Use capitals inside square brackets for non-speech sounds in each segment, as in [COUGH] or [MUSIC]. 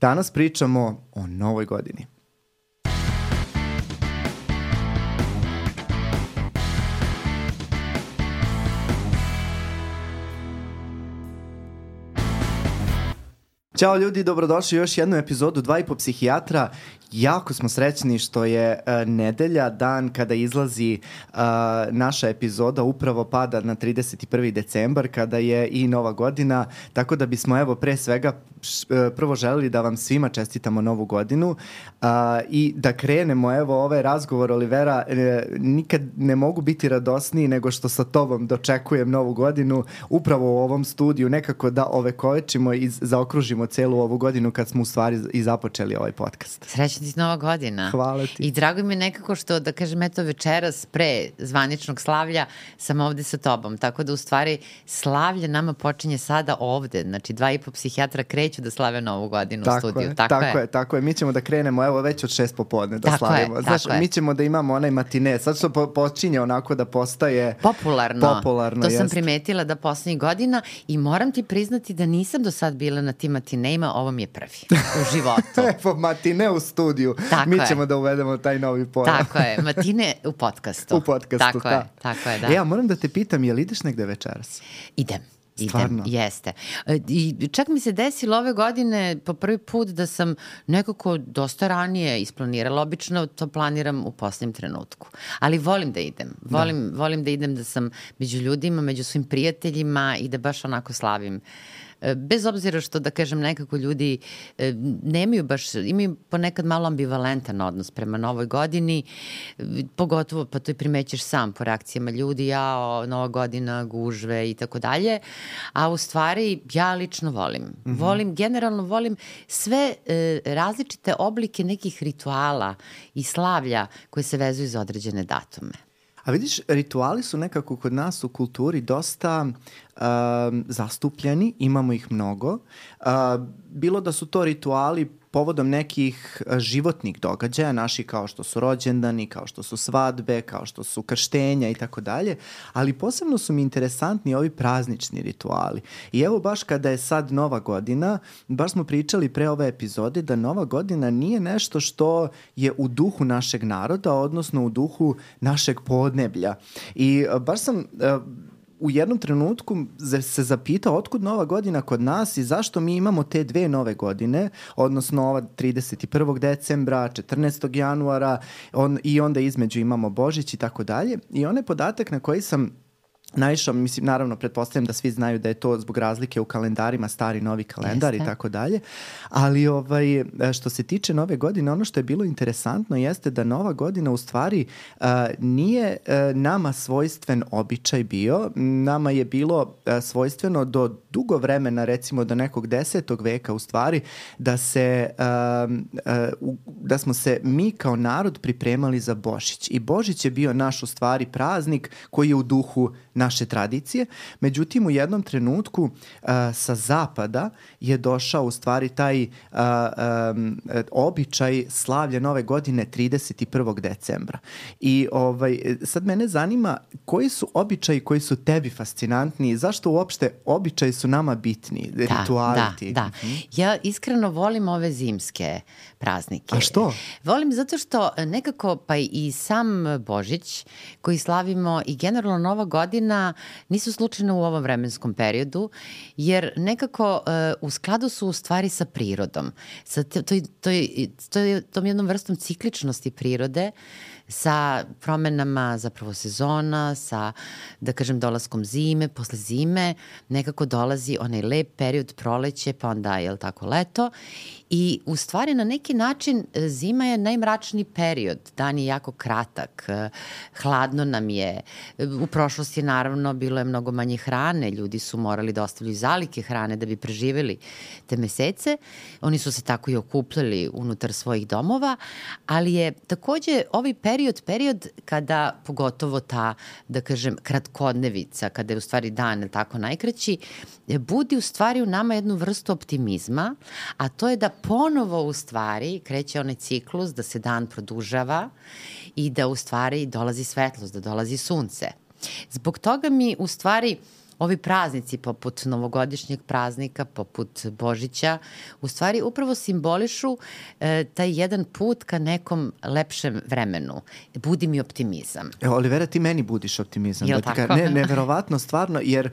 Danas pričamo o novoj godini. Ćao ljudi, dobrodošli u još jednu epizodu Dva i po psihijatra. Jako smo srećni što je uh, nedelja, dan kada izlazi uh, naša epizoda upravo pada na 31. decembar kada je i nova godina, tako da bismo evo pre svega š, uh, prvo želeli da vam svima čestitamo novu godinu uh, i da krenemo evo ovaj razgovor Olivera, uh, nikad ne mogu biti radosniji nego što sa tobom dočekujem novu godinu upravo u ovom studiju, nekako da ovekovečimo i zaokružimo celu ovu godinu kad smo u stvari i započeli ovaj podcast. Srećan ti nova godina. Hvala ti. I drago mi je nekako što, da kažem, eto večeras pre zvaničnog slavlja sam ovde sa tobom. Tako da u stvari slavlje nama počinje sada ovde. Znači dva i po psihijatra kreću da slave novu godinu tako u studiju. Je, tako, tako je. je. Tako je, mi ćemo da krenemo evo već od šest popodne da tako slavimo. Je, Znaš, tako mi je. ćemo da imamo onaj matine. Sad što po, počinje onako da postaje Popularno. Popularno, To sam jeste. primetila da poslednjih godina i moram ti priznati da nisam do sad bila na tim matinejima, ovo mi je prvi u životu. [LAUGHS] Evo, matine u studiju. Tako mi je. ćemo da uvedemo taj novi pojam. tako je, matine u podcastu. U podcastu, tako da. je, tako je, da. E, ja moram da te pitam, je li ideš negde večeras? Idem. Idem, Stvarno? jeste. E, I čak mi se desilo ove godine po prvi put da sam nekako dosta ranije isplanirala. Obično to planiram u posljednjem trenutku. Ali volim da idem. Volim da. volim da idem da sam među ljudima, među svim prijateljima i da baš onako slavim E, bez obzira što da kažem nekako ljudi e, nemaju baš, imaju ponekad malo ambivalentan odnos prema novoj godini, e, pogotovo pa to i primećeš sam po reakcijama ljudi, ja, o, nova godina, gužve i tako dalje, a u stvari ja lično volim. Mm -hmm. Volim, generalno volim sve e, različite oblike nekih rituala i slavlja koje se vezuju za određene datume. A vidiš, rituali su nekako kod nas u kulturi dosta um, zastupljeni, imamo ih mnogo. Uh, bilo da su to rituali povodom nekih životnih događaja, naši kao što su rođendani, kao što su svadbe, kao što su krštenja i tako dalje, ali posebno su mi interesantni ovi praznični rituali. I evo baš kada je sad nova godina, baš smo pričali pre ove epizode da nova godina nije nešto što je u duhu našeg naroda, odnosno u duhu našeg podneblja. I baš sam uh, u jednom trenutku se zapitao otkud nova godina kod nas i zašto mi imamo te dve nove godine, odnosno ova 31. decembra, 14. januara on, i onda između imamo Božić i tako dalje. I onaj podatak na koji sam naišao, mislim, naravno, pretpostavljam da svi znaju da je to zbog razlike u kalendarima, stari, novi kalendar jeste. i tako dalje, ali ovaj, što se tiče nove godine, ono što je bilo interesantno jeste da nova godina u stvari uh, nije uh, nama svojstven običaj bio, nama je bilo uh, svojstveno do dugo vremena, recimo do nekog desetog veka u stvari, da se, uh, da smo se mi kao narod pripremali za Božić. I Božić je bio naš u stvari praznik koji je u duhu naše tradicije. Međutim, u jednom trenutku uh, sa zapada je došao u stvari taj uh, um, običaj slavlja nove godine 31. decembra. I ovaj, sad mene zanima koji su običaji koji su tebi fascinantni i zašto uopšte običaji su nama bitni, da, rituali da, ti? Da, ja iskreno volim ove zimske praznike. A što? Volim zato što nekako pa i sam Božić koji slavimo i generalno Nova godina nisu slučajno u ovom vremenskom periodu, jer nekako uh, u skladu su u stvari sa prirodom, sa toj, toj, toj, toj, tom jednom vrstom cikličnosti prirode, sa promenama zapravo sezona, sa, da kažem, dolaskom zime, posle zime nekako dolazi onaj lep period proleće, pa onda, je tako, leto I u stvari na neki način zima je najmračniji period, dan je jako kratak, hladno nam je, u prošlosti naravno bilo je mnogo manje hrane, ljudi su morali da ostavljaju zalike hrane da bi preživeli te mesece, oni su se tako i okupljali unutar svojih domova, ali je takođe ovaj period, period kada pogotovo ta, da kažem, kratkodnevica, kada je u stvari dan tako najkraći, budi u stvari u nama jednu vrstu optimizma, a to je da ponovo u stvari kreće onaj ciklus da se dan produžava i da u stvari dolazi svetlost, da dolazi sunce. Zbog toga mi u stvari ovi praznici poput novogodišnjeg praznika, poput Božića, u stvari upravo simbolišu e, taj jedan put ka nekom lepšem vremenu. Budi mi optimizam. Evo, Olivera, ti meni budiš optimizam. Jel da tako? ne, neverovatno, stvarno, jer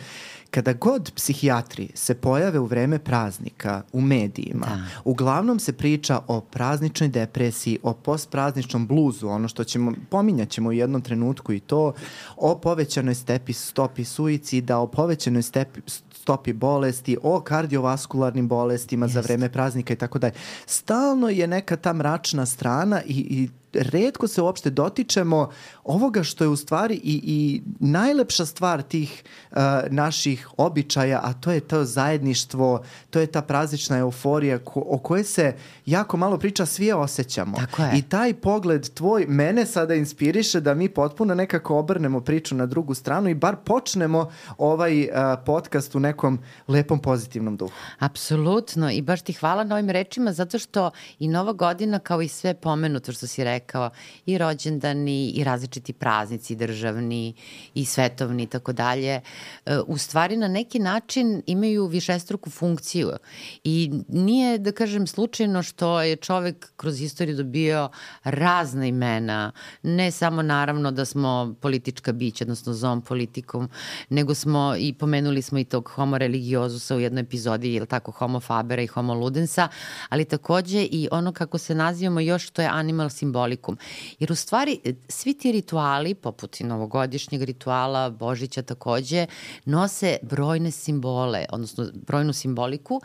kada god psihijatri se pojave u vreme praznika u medijima, da. uglavnom se priča o prazničnoj depresiji, o postprazničnom bluzu, ono što ćemo, pominjat ćemo u jednom trenutku i to, o povećanoj stepi stopi suicida, o povećanoj stepi, stopi bolesti, o kardiovaskularnim bolestima Jest. za vreme praznika i tako dalje. Stalno je neka ta mračna strana i, i redko se uopšte dotičemo ovoga što je u stvari i, i najlepša stvar tih uh, naših običaja, a to je to zajedništvo, to je ta praznična euforija ko, o kojoj se jako malo priča, svi je osjećamo. Tako je. I taj pogled tvoj mene sada inspiriše da mi potpuno nekako obrnemo priču na drugu stranu i bar počnemo ovaj uh, podcast u nekom lepom pozitivnom duhu. Apsolutno i baš ti hvala na ovim rečima zato što i Nova godina kao i sve pomenuto što si rekao i rođendani i različiti praznici državni i svetovni i tako dalje e, u stvari na neki način imaju višestruku funkciju. I nije da kažem slučajno što je čovek kroz istoriju dobio razne imena. Ne samo naravno da smo politička bića odnosno zom politikom nego smo i pomenuli smo i tog homo religiozusa u jednoj epizodi ili tako homo fabera i homo ludensa ali takođe i ono kako se nazivamo još to je animal symbolikum jer u stvari svi ti rituali poput i novogodišnjeg rituala Božića takođe nose brojne simbole odnosno brojnu simboliku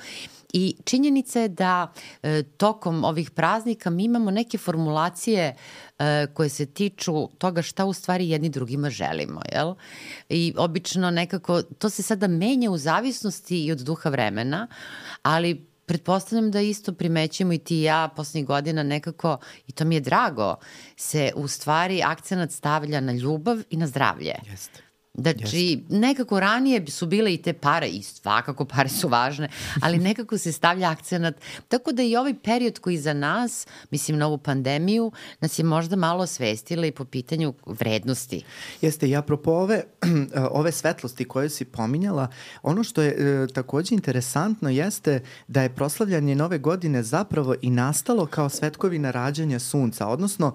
I činjenica je da e, tokom ovih praznika mi imamo neke formulacije e, koje se tiču toga šta u stvari jedni drugima želimo, jel? I obično nekako, to se sada menja u zavisnosti i od duha vremena, ali pretpostavljam da isto primećujemo i ti i ja poslednjih godina nekako, i to mi je drago, se u stvari akcenat stavlja na ljubav i na zdravlje. Jeste. Znači, Jeste. nekako ranije su bile i te pare, i svakako pare su važne, ali nekako se stavlja akcenat. Tako da i ovaj period koji za nas, mislim na ovu pandemiju, nas je možda malo osvestila i po pitanju vrednosti. Jeste, i apropo ove, [CLEARS THROAT] ove svetlosti koje si pominjala, ono što je e, takođe interesantno jeste da je proslavljanje nove godine zapravo i nastalo kao svetkovina rađanja sunca, odnosno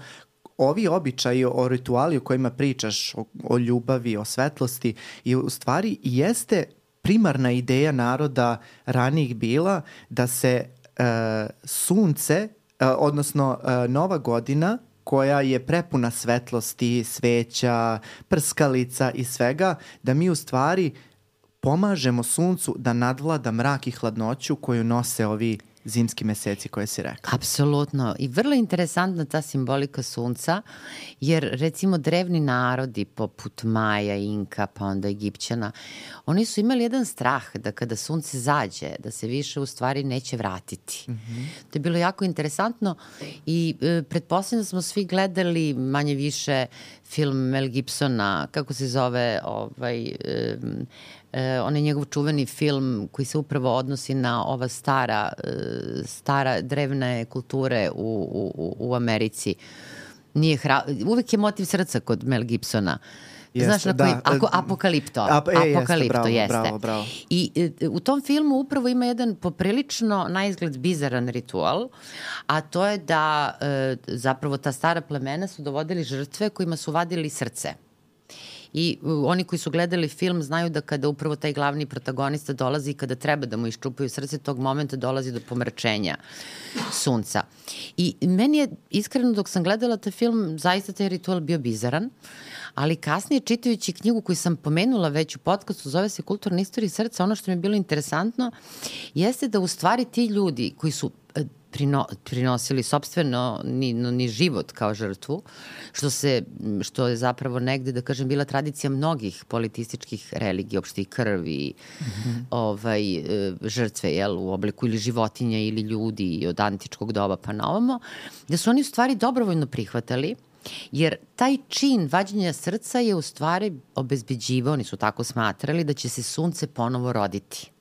ovi običaji o rituali o kojima pričaš, o, o ljubavi, o svetlosti, i u stvari jeste primarna ideja naroda ranijih bila da se uh, sunce, uh, odnosno uh, nova godina, koja je prepuna svetlosti, sveća, prskalica i svega, da mi u stvari pomažemo suncu da nadvlada mrak i hladnoću koju nose ovi zimski meseci koje si rekao. Apsolutno. I vrlo interesantna ta simbolika sunca, jer recimo drevni narodi poput Maja, Inka, pa onda Egipćana, oni su imali jedan strah da kada sunce zađe, da se više u stvari neće vratiti. Mm -hmm. To je bilo jako interesantno i e, pretpostavljam da smo svi gledali manje više film Mel Gibsona, kako se zove, ovaj, e, e, onaj njegov čuveni film koji se upravo odnosi na ova stara, e, stara drevne kulture u, u, u Americi. Nije hra... Uvek je motiv srca kod Mel Gibsona. Jeste, Znaš na koji, da, ako, apokalipto. Ap, e, apokalipto, jeste, bravo, jeste. Bravo, bravo. I e, u tom filmu upravo ima jedan poprilično na izgled bizaran ritual, a to je da e, zapravo ta stara plemena su dovodili žrtve kojima su vadili srce. I oni koji su gledali film znaju da kada upravo taj glavni protagonista dolazi i kada treba da mu iščupaju srce, tog momenta dolazi do pomračenja sunca. I meni je, iskreno, dok sam gledala taj film, zaista taj ritual bio bizaran, ali kasnije čitajući knjigu koju sam pomenula već u podcastu, zove se Kulturna istorija srca, ono što mi je bilo interesantno jeste da u stvari ti ljudi koji su prino, prinosili sobstveno ni, no, ni život kao žrtvu, što, se, što je zapravo negde, da kažem, bila tradicija mnogih politističkih religija, opšte i krvi, mm -hmm. ovaj, e, žrtve jel, u obliku ili životinja ili ljudi od antičkog doba pa na ovamo, da su oni u stvari dobrovoljno prihvatali Jer taj čin vađenja srca je u stvari obezbeđivao, oni su tako smatrali, da će se sunce ponovo roditi.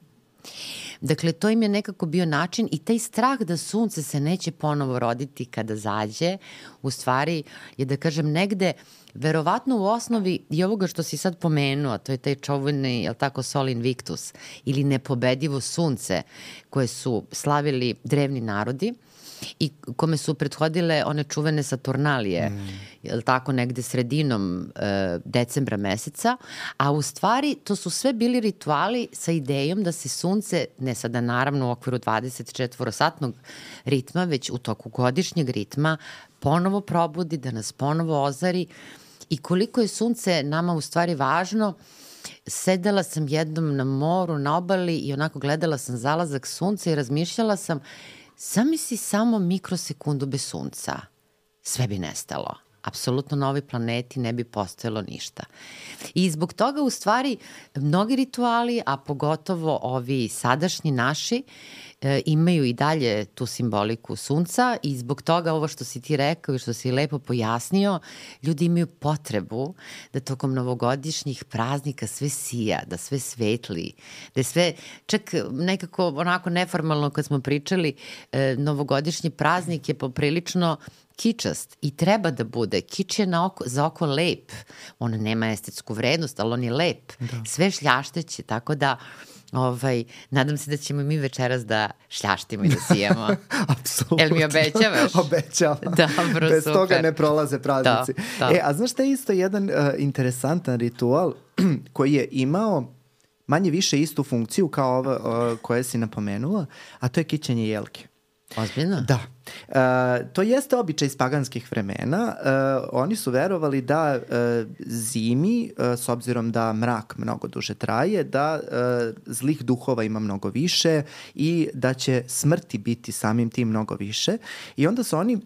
Dakle, to im je nekako bio način i taj strah da sunce se neće ponovo roditi kada zađe, u stvari je da kažem negde verovatno u osnovi i ovoga što si sad pomenuo, to je taj čovani, je tako, Sol Invictus ili nepobedivo sunce koje su slavili drevni narodi, i kome su prethodile one čuvene Saturnalije, mm. je tako, negde sredinom e, decembra meseca, a u stvari to su sve bili rituali sa idejom da se sunce, ne sada naravno u okviru 24-satnog ritma, već u toku godišnjeg ritma, ponovo probudi, da nas ponovo ozari i koliko je sunce nama u stvari važno, sedela sam jednom na moru, na obali i onako gledala sam zalazak sunca i razmišljala sam Zamisli samo mikrosekundu bez sunca. Sve bi nestalo. Apsolutno na ovoj planeti ne bi postojalo ništa. I zbog toga u stvari mnogi rituali, a pogotovo ovi sadašnji naši, e, imaju i dalje tu simboliku sunca i zbog toga ovo što si ti rekao i što si lepo pojasnio, ljudi imaju potrebu da tokom novogodišnjih praznika sve sija, da sve svetli, da sve, čak nekako onako neformalno kad smo pričali, e, novogodišnji praznik je poprilično kičast i treba da bude. Kič je na oko, za oko lep. On nema estetsku vrednost, ali on je lep. Da. Sve šljašteće, tako da Ovaj, nadam se da ćemo mi večeras da šljaštimo i da sijemo. [LAUGHS] Apsolutno. Jel mi obećavaš? Obećavam. [LAUGHS] Dobro, Bez super. toga ne prolaze praznici. To, to. E, a znaš šta je isto jedan uh, interesantan ritual [CLEARS THROAT] koji je imao manje više istu funkciju kao ova uh, koja si napomenula, a to je kićenje jelke. Ozbiljno? Da. E, to jeste običaj iz paganskih vremena. E, oni su verovali da e, zimi, e, s obzirom da mrak mnogo duže traje, da e, zlih duhova ima mnogo više i da će smrti biti samim tim mnogo više. I onda su oni e,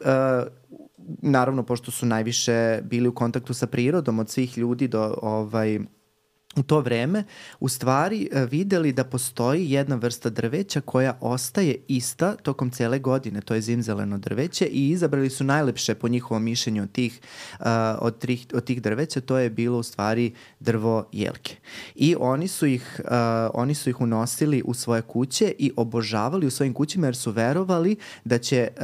naravno pošto su najviše bili u kontaktu sa prirodom od svih ljudi do ovaj u to vreme u stvari e, videli da postoji jedna vrsta drveća koja ostaje ista tokom cele godine, to je zimzeleno drveće i izabrali su najlepše po njihovom mišljenju od tih, uh, od, tih, od tih drveća, to je bilo u stvari drvo jelke. I oni su ih, uh, oni su ih unosili u svoje kuće i obožavali u svojim kućima jer su verovali da će uh,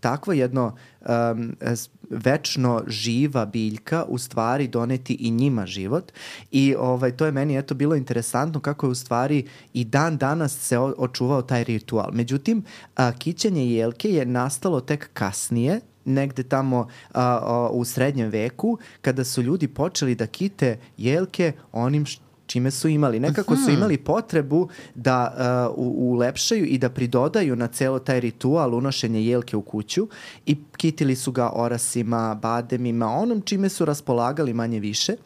takvo jedno um, večno živa biljka u stvari doneti i njima život i ovaj, to je meni eto bilo interesantno kako je u stvari i dan danas se očuvao taj ritual. Međutim, a, kićenje jelke je nastalo tek kasnije, negde tamo a, a, u srednjem veku, kada su ljudi počeli da kite jelke onim što čime su imali. Nekako su imali potrebu da uh, ulepšaju i da pridodaju na celo taj ritual unošenje jelke u kuću i kitili su ga orasima, bademima, onom čime su raspolagali manje više.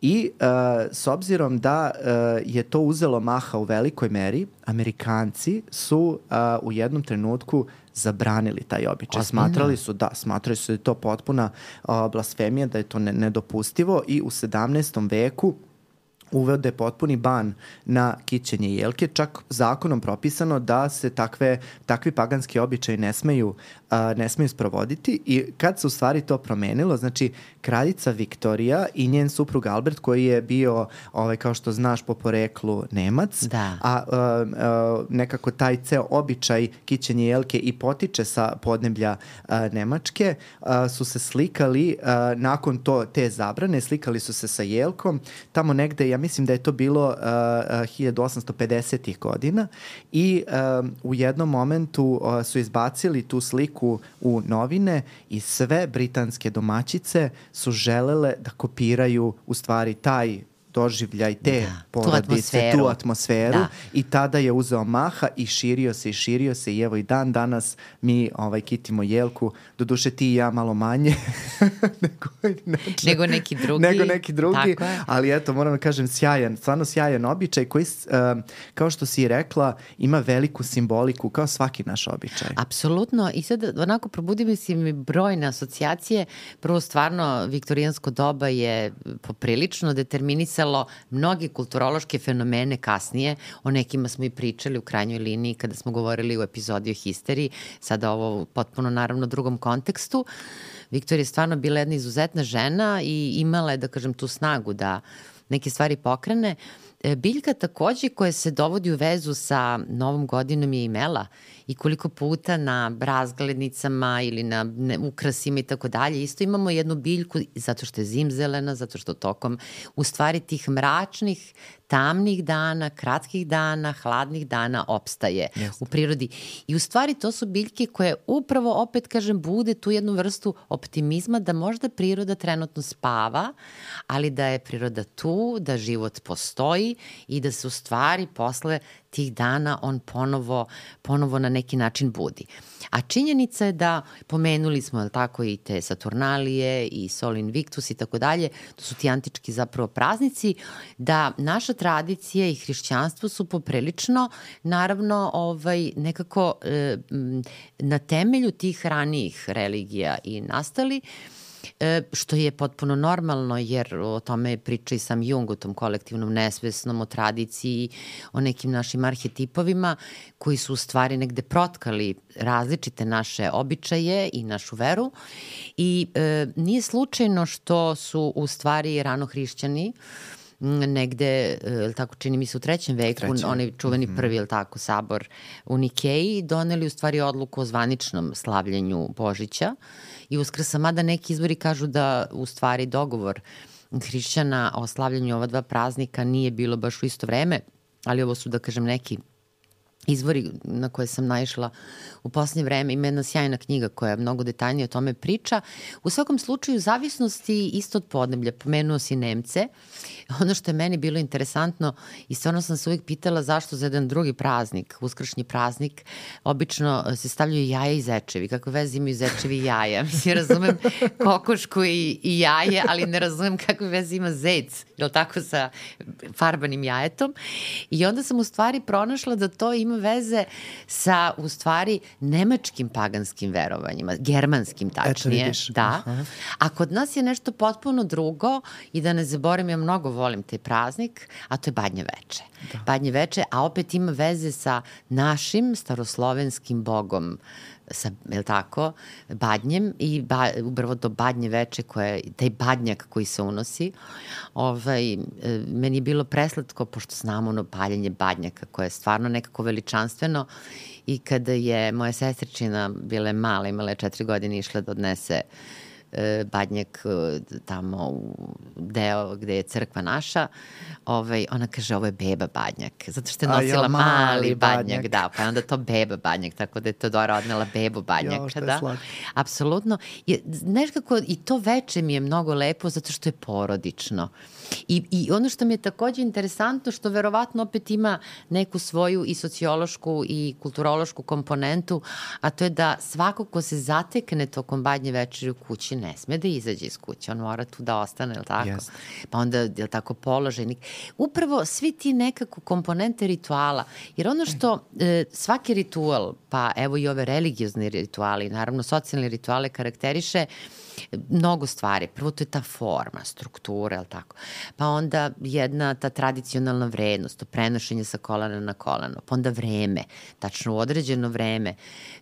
I uh, s obzirom da uh, je to uzelo maha u velikoj meri, Amerikanci su uh, u jednom trenutku zabranili taj običaj. Smatrali su, da, smatrali su da je to potpuna uh, blasfemija, da je to ne, nedopustivo i u 17. veku uvede potpuni ban na kićenje jelke, čak zakonom propisano da se takve, takvi paganski običaji ne smeju, a, ne smeju sprovoditi i kad se u stvari to promenilo, znači kraljica Viktorija i njen suprug Albert koji je bio, ovaj, kao što znaš, po poreklu Nemac, da. a, a, a nekako taj ceo običaj kićenje jelke i potiče sa podneblja a, Nemačke, a, su se slikali a, nakon to, te zabrane, slikali su se sa jelkom, tamo negde, ja mislim da je to bilo uh, uh, 1850. godina i uh, u jednom momentu uh, su izbacili tu sliku u novine i sve britanske domaćice su želele da kopiraju u stvari taj doživljaj te da, porodice, tu atmosferu, tu atmosferu. Da. i tada je uzeo maha i širio se i širio se i evo i dan danas mi ovaj kitimo jelku, doduše ti i ja malo manje [LAUGHS] nego, neče, nego neki drugi. Nego neki drugi, ali eto moram da kažem sjajan, stvarno sjajan običaj koji uh, kao što si rekla ima veliku simboliku kao svaki naš običaj. Apsolutno. I sad onako probudi mi si mi brojne asocijacije, prvo stvarno viktorijansko doba je poprilično determinisalo podsticalo mnoge kulturološke fenomene kasnije, o nekima smo i pričali u krajnjoj liniji kada smo govorili u epizodi o histeriji, sada ovo potpuno naravno drugom kontekstu. Viktorija je stvarno bila jedna izuzetna žena i imala je, da kažem, tu snagu da neke stvari pokrene. E, biljka takođe koja se dovodi u vezu sa Novom godinom je imela i koliko puta na razglednicama ili na ukrasima i tako dalje. Isto imamo jednu biljku zato što je zimzelena, zato što tokom u stvari tih mračnih tamnih dana, kratkih dana, hladnih dana opstaje Jeste. u prirodi. I u stvari to su biljke koje upravo, opet kažem, bude tu jednu vrstu optimizma da možda priroda trenutno spava, ali da je priroda tu, da život postoji i da se u stvari posle tih dana on ponovo, ponovo na neki način budi. A činjenica je da, pomenuli smo je tako i te Saturnalije i Sol Invictus i tako dalje, to su ti antički zapravo praznici, da naša tradicija i hrišćanstvo su poprilično, naravno, ovaj, nekako e, na temelju tih ranijih religija i nastali, E, što je potpuno normalno jer o tome priča i sam Jung, o tom kolektivnom nesvesnom, o tradiciji, o nekim našim arhetipovima koji su u stvari negde protkali različite naše običaje i našu veru. I e, nije slučajno što su u stvari rano hrišćani negde, e, tako čini mi se u trećem veku, Treće. onaj čuveni mm -hmm. prvi, ili tako, sabor u Nikeji, doneli u stvari odluku o zvaničnom slavljenju Božića i Uskrsa, mada neki izvori kažu da u stvari dogovor hrišćana o slavljanju ova dva praznika nije bilo baš u isto vreme, ali ovo su, da kažem, neki izvori na koje sam naišla u poslednje vreme. Ima jedna sjajna knjiga koja mnogo detaljnije o tome priča. U svakom slučaju, zavisnosti isto od podneblja. Pomenuo si Nemce. [LAUGHS] Ono što je meni bilo interesantno i stvarno sam se uvijek pitala zašto za jedan drugi praznik, uskršnji praznik, obično se stavljaju jaja i zečevi. Kakve veze imaju zečevi i jaja? [LAUGHS] Mislim, razumem kokošku i, i jaje, ali ne razumem kakve veze ima zec, je tako, sa farbanim jajetom. I onda sam u stvari pronašla da to ima veze sa, u stvari, nemačkim paganskim verovanjima, germanskim tačnije. Eto da. Aha. A kod nas je nešto potpuno drugo i da ne zaborim, ja mnogo volim taj praznik, a to je Badnje veče. Da. Badnje veče, a opet ima veze sa našim staroslovenskim bogom sa, je tako, badnjem i ba, upravo do badnje veče koje, taj badnjak koji se unosi, ovaj, e, meni je bilo preslatko, pošto znamo ono paljenje badnjaka koje je stvarno nekako veličanstveno i kada je moja sestričina bile mala, imala je četiri godine, išla da odnese e, badnjak e, tamo u deo gde je crkva naša, ovaj, ona kaže ovo je beba badnjak, zato što je nosila ja, mali, mali badnjak, badnjak, da, pa je onda to beba badnjak, tako da je Teodora odnela bebu [LAUGHS] badnjaka, jo, da. Slatko. Apsolutno. Je, znaš kako, i to veče mi je mnogo lepo zato što je porodično. I, I ono što mi je takođe interesantno, što verovatno opet ima neku svoju i sociološku i kulturološku komponentu, a to je da svako ko se zatekne tokom badnje večeri u kući ne sme da izađe iz kuće, on mora tu da ostane, je li tako? Yes. Pa onda, je li tako, položajnik. Upravo svi ti nekako komponente rituala, jer ono što e, svaki ritual, pa evo i ove religiozne rituali, naravno socijalne rituale karakteriše, mnogo stvari. Prvo to je ta forma, struktura, ali tako. Pa onda jedna ta tradicionalna vrednost, to prenošenje sa kolana na kolano. Pa onda vreme, tačno u određeno vreme.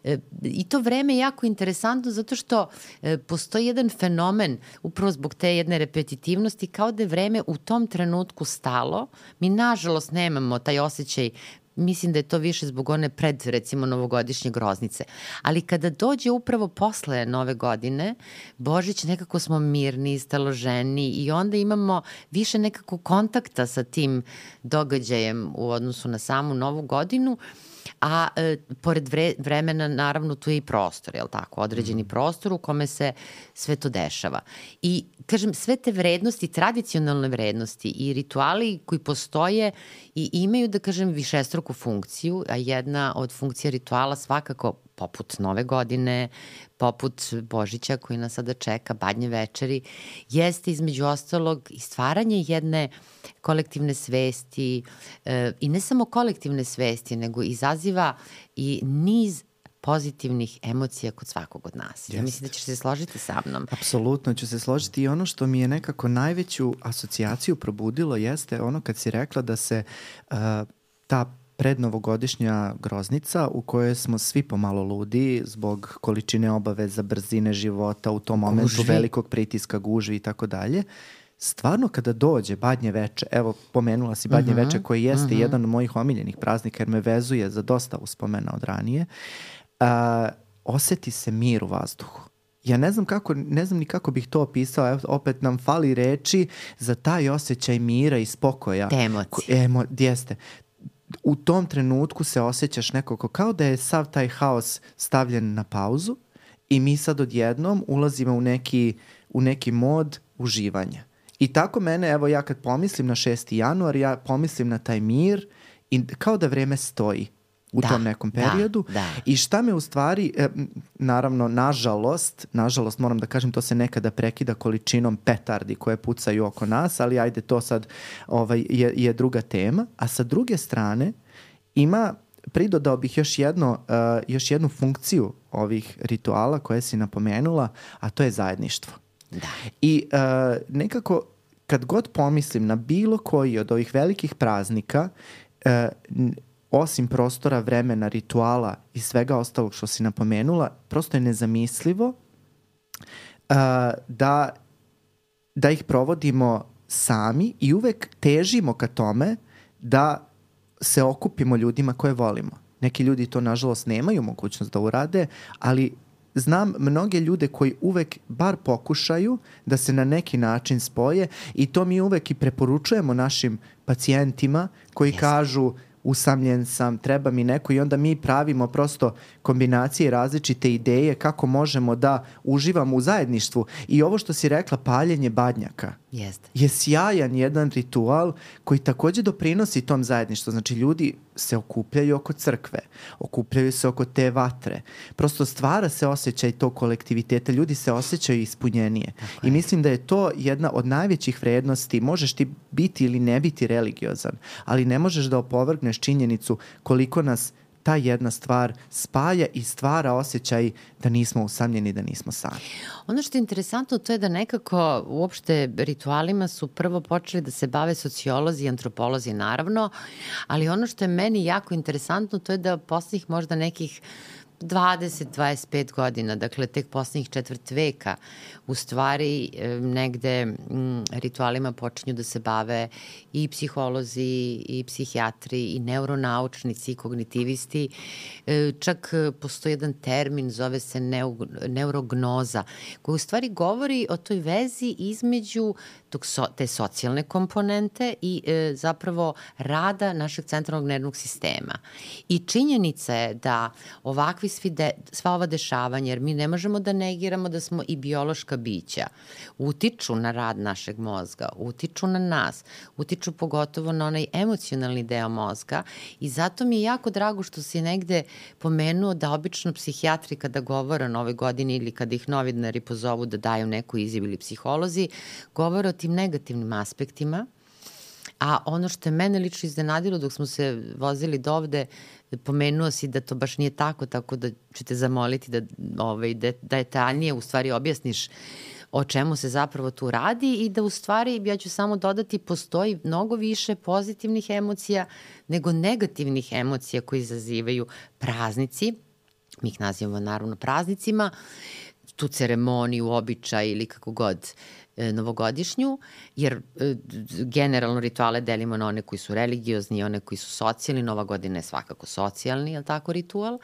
E, I to vreme je jako interesantno zato što e, postoji jedan fenomen upravo zbog te jedne repetitivnosti kao da je vreme u tom trenutku stalo. Mi nažalost nemamo taj osjećaj mislim da je to više zbog one pred, recimo, novogodišnje groznice. Ali kada dođe upravo posle nove godine, Božić nekako smo mirni, staloženi i onda imamo više nekako kontakta sa tim događajem u odnosu na samu novu godinu a e, pored vre, vremena naravno tu je i prostor, je li tako? Određeni mm. prostor u kome se sve to dešava. I kažem, sve te vrednosti, tradicionalne vrednosti i rituali koji postoje i imaju, da kažem, višestruku funkciju, a jedna od funkcija rituala svakako poput Nove godine, poput Božića koji nas sada čeka, Badnje večeri, jeste između ostalog i stvaranje jedne kolektivne svesti e, i ne samo kolektivne svesti, nego izaziva i niz pozitivnih emocija kod svakog od nas. Yes. Ja mislim da ćeš se složiti sa mnom. Apsolutno ću se složiti i ono što mi je nekako najveću asocijaciju probudilo jeste ono kad si rekla da se uh, ta prednovogodišnja groznica u kojoj smo svi pomalo ludi zbog količine obaveza, brzine života, u tom momentu gužvi. velikog pritiska, gužvi i tako dalje stvarno kada dođe Badnje veče, evo pomenula si Badnje uh mhm, -huh, veče koji jeste uh mhm. -huh. jedan od mojih omiljenih praznika jer me vezuje za dosta uspomena od ranije, uh, oseti se mir u vazduhu. Ja ne znam kako, ne znam ni kako bih to opisao, evo, opet nam fali reči za taj osjećaj mira i spokoja. Te emocije. Emo, jeste u tom trenutku se osjećaš nekako kao da je sav taj haos stavljen na pauzu i mi sad odjednom ulazimo u neki, u neki mod uživanja. I tako mene, evo ja kad pomislim na 6. januar, ja pomislim na taj mir i kao da vreme stoji u da, tom nekom da, periodu. Da, da. I šta me u stvari, e, naravno, nažalost, nažalost moram da kažem, to se nekada prekida količinom petardi koje pucaju oko nas, ali ajde, to sad ovaj, je, je druga tema. A sa druge strane, ima pridodao bih još, jedno, uh, još jednu funkciju ovih rituala koje si napomenula, a to je zajedništvo. Da. I uh, nekako kad god pomislim na bilo koji od ovih velikih praznika, uh, osim prostora, vremena, rituala i svega ostalog što si napomenula, prosto je nezamislivo uh, da, da ih provodimo sami i uvek težimo ka tome da se okupimo ljudima koje volimo. Neki ljudi to nažalost nemaju mogućnost da urade, ali znam mnoge ljude koji uvek bar pokušaju da se na neki način spoje i to mi uvek i preporučujemo našim pacijentima koji Jeste. kažu usamljen sam, treba mi neko i onda mi pravimo prosto kombinacije različite ideje kako možemo da uživamo u zajedništvu. I ovo što si rekla, paljenje badnjaka Jeste. je sjajan jedan ritual koji takođe doprinosi tom zajedništvu. Znači ljudi se okupljaju oko crkve, okupljaju se oko te vatre. Prosto stvara se osjećaj tog kolektiviteta, ljudi se osjećaju ispunjenije. Tako I mislim da je to jedna od najvećih vrednosti. Možeš ti biti ili ne biti religiozan, ali ne možeš da opovrgneš činjenicu koliko nas ta jedna stvar spaja i stvara osjećaj da nismo usamljeni, da nismo sami. Ono što je interesantno to je da nekako uopšte ritualima su prvo počeli da se bave sociolozi i antropolozi naravno, ali ono što je meni jako interesantno to je da poslednjih možda nekih 20-25 godina, dakle tek poslednjih četvrt veka, u stvari negde m, ritualima počinju da se bave i psiholozi, i psihijatri, i neuronaučnici, i kognitivisti. E, čak postoji jedan termin, zove se neu, neurognoza, koji u stvari govori o toj vezi između te socijalne komponente i e, zapravo rada našeg centralnog nervnog sistema. I činjenica je da ovakvi svi de, sva ova dešavanja, jer mi ne možemo da negiramo da smo i biološka bića, utiču na rad našeg mozga, utiču na nas, utiču pogotovo na onaj emocionalni deo mozga i zato mi je jako drago što si negde pomenuo da obično psihijatri kada govore o nove godine ili kada ih novinari pozovu da daju neku izjavu ili psiholozi, govore o tim negativnim aspektima, A ono što je mene lično iznenadilo dok smo se vozili do ovde, pomenuo si da to baš nije tako, tako da ću te zamoliti da, ovaj, da detaljnije u stvari objasniš o čemu se zapravo tu radi i da u stvari, ja ću samo dodati, postoji mnogo više pozitivnih emocija nego negativnih emocija koji izazivaju praznici, mi ih nazivamo naravno praznicima, tu ceremoniju, običaj ili kako god. Uh, novogodišnju, jer e, generalno rituale delimo na one koji su religiozni i one koji su socijalni. Nova godina je svakako socijalni, je li tako, ritual?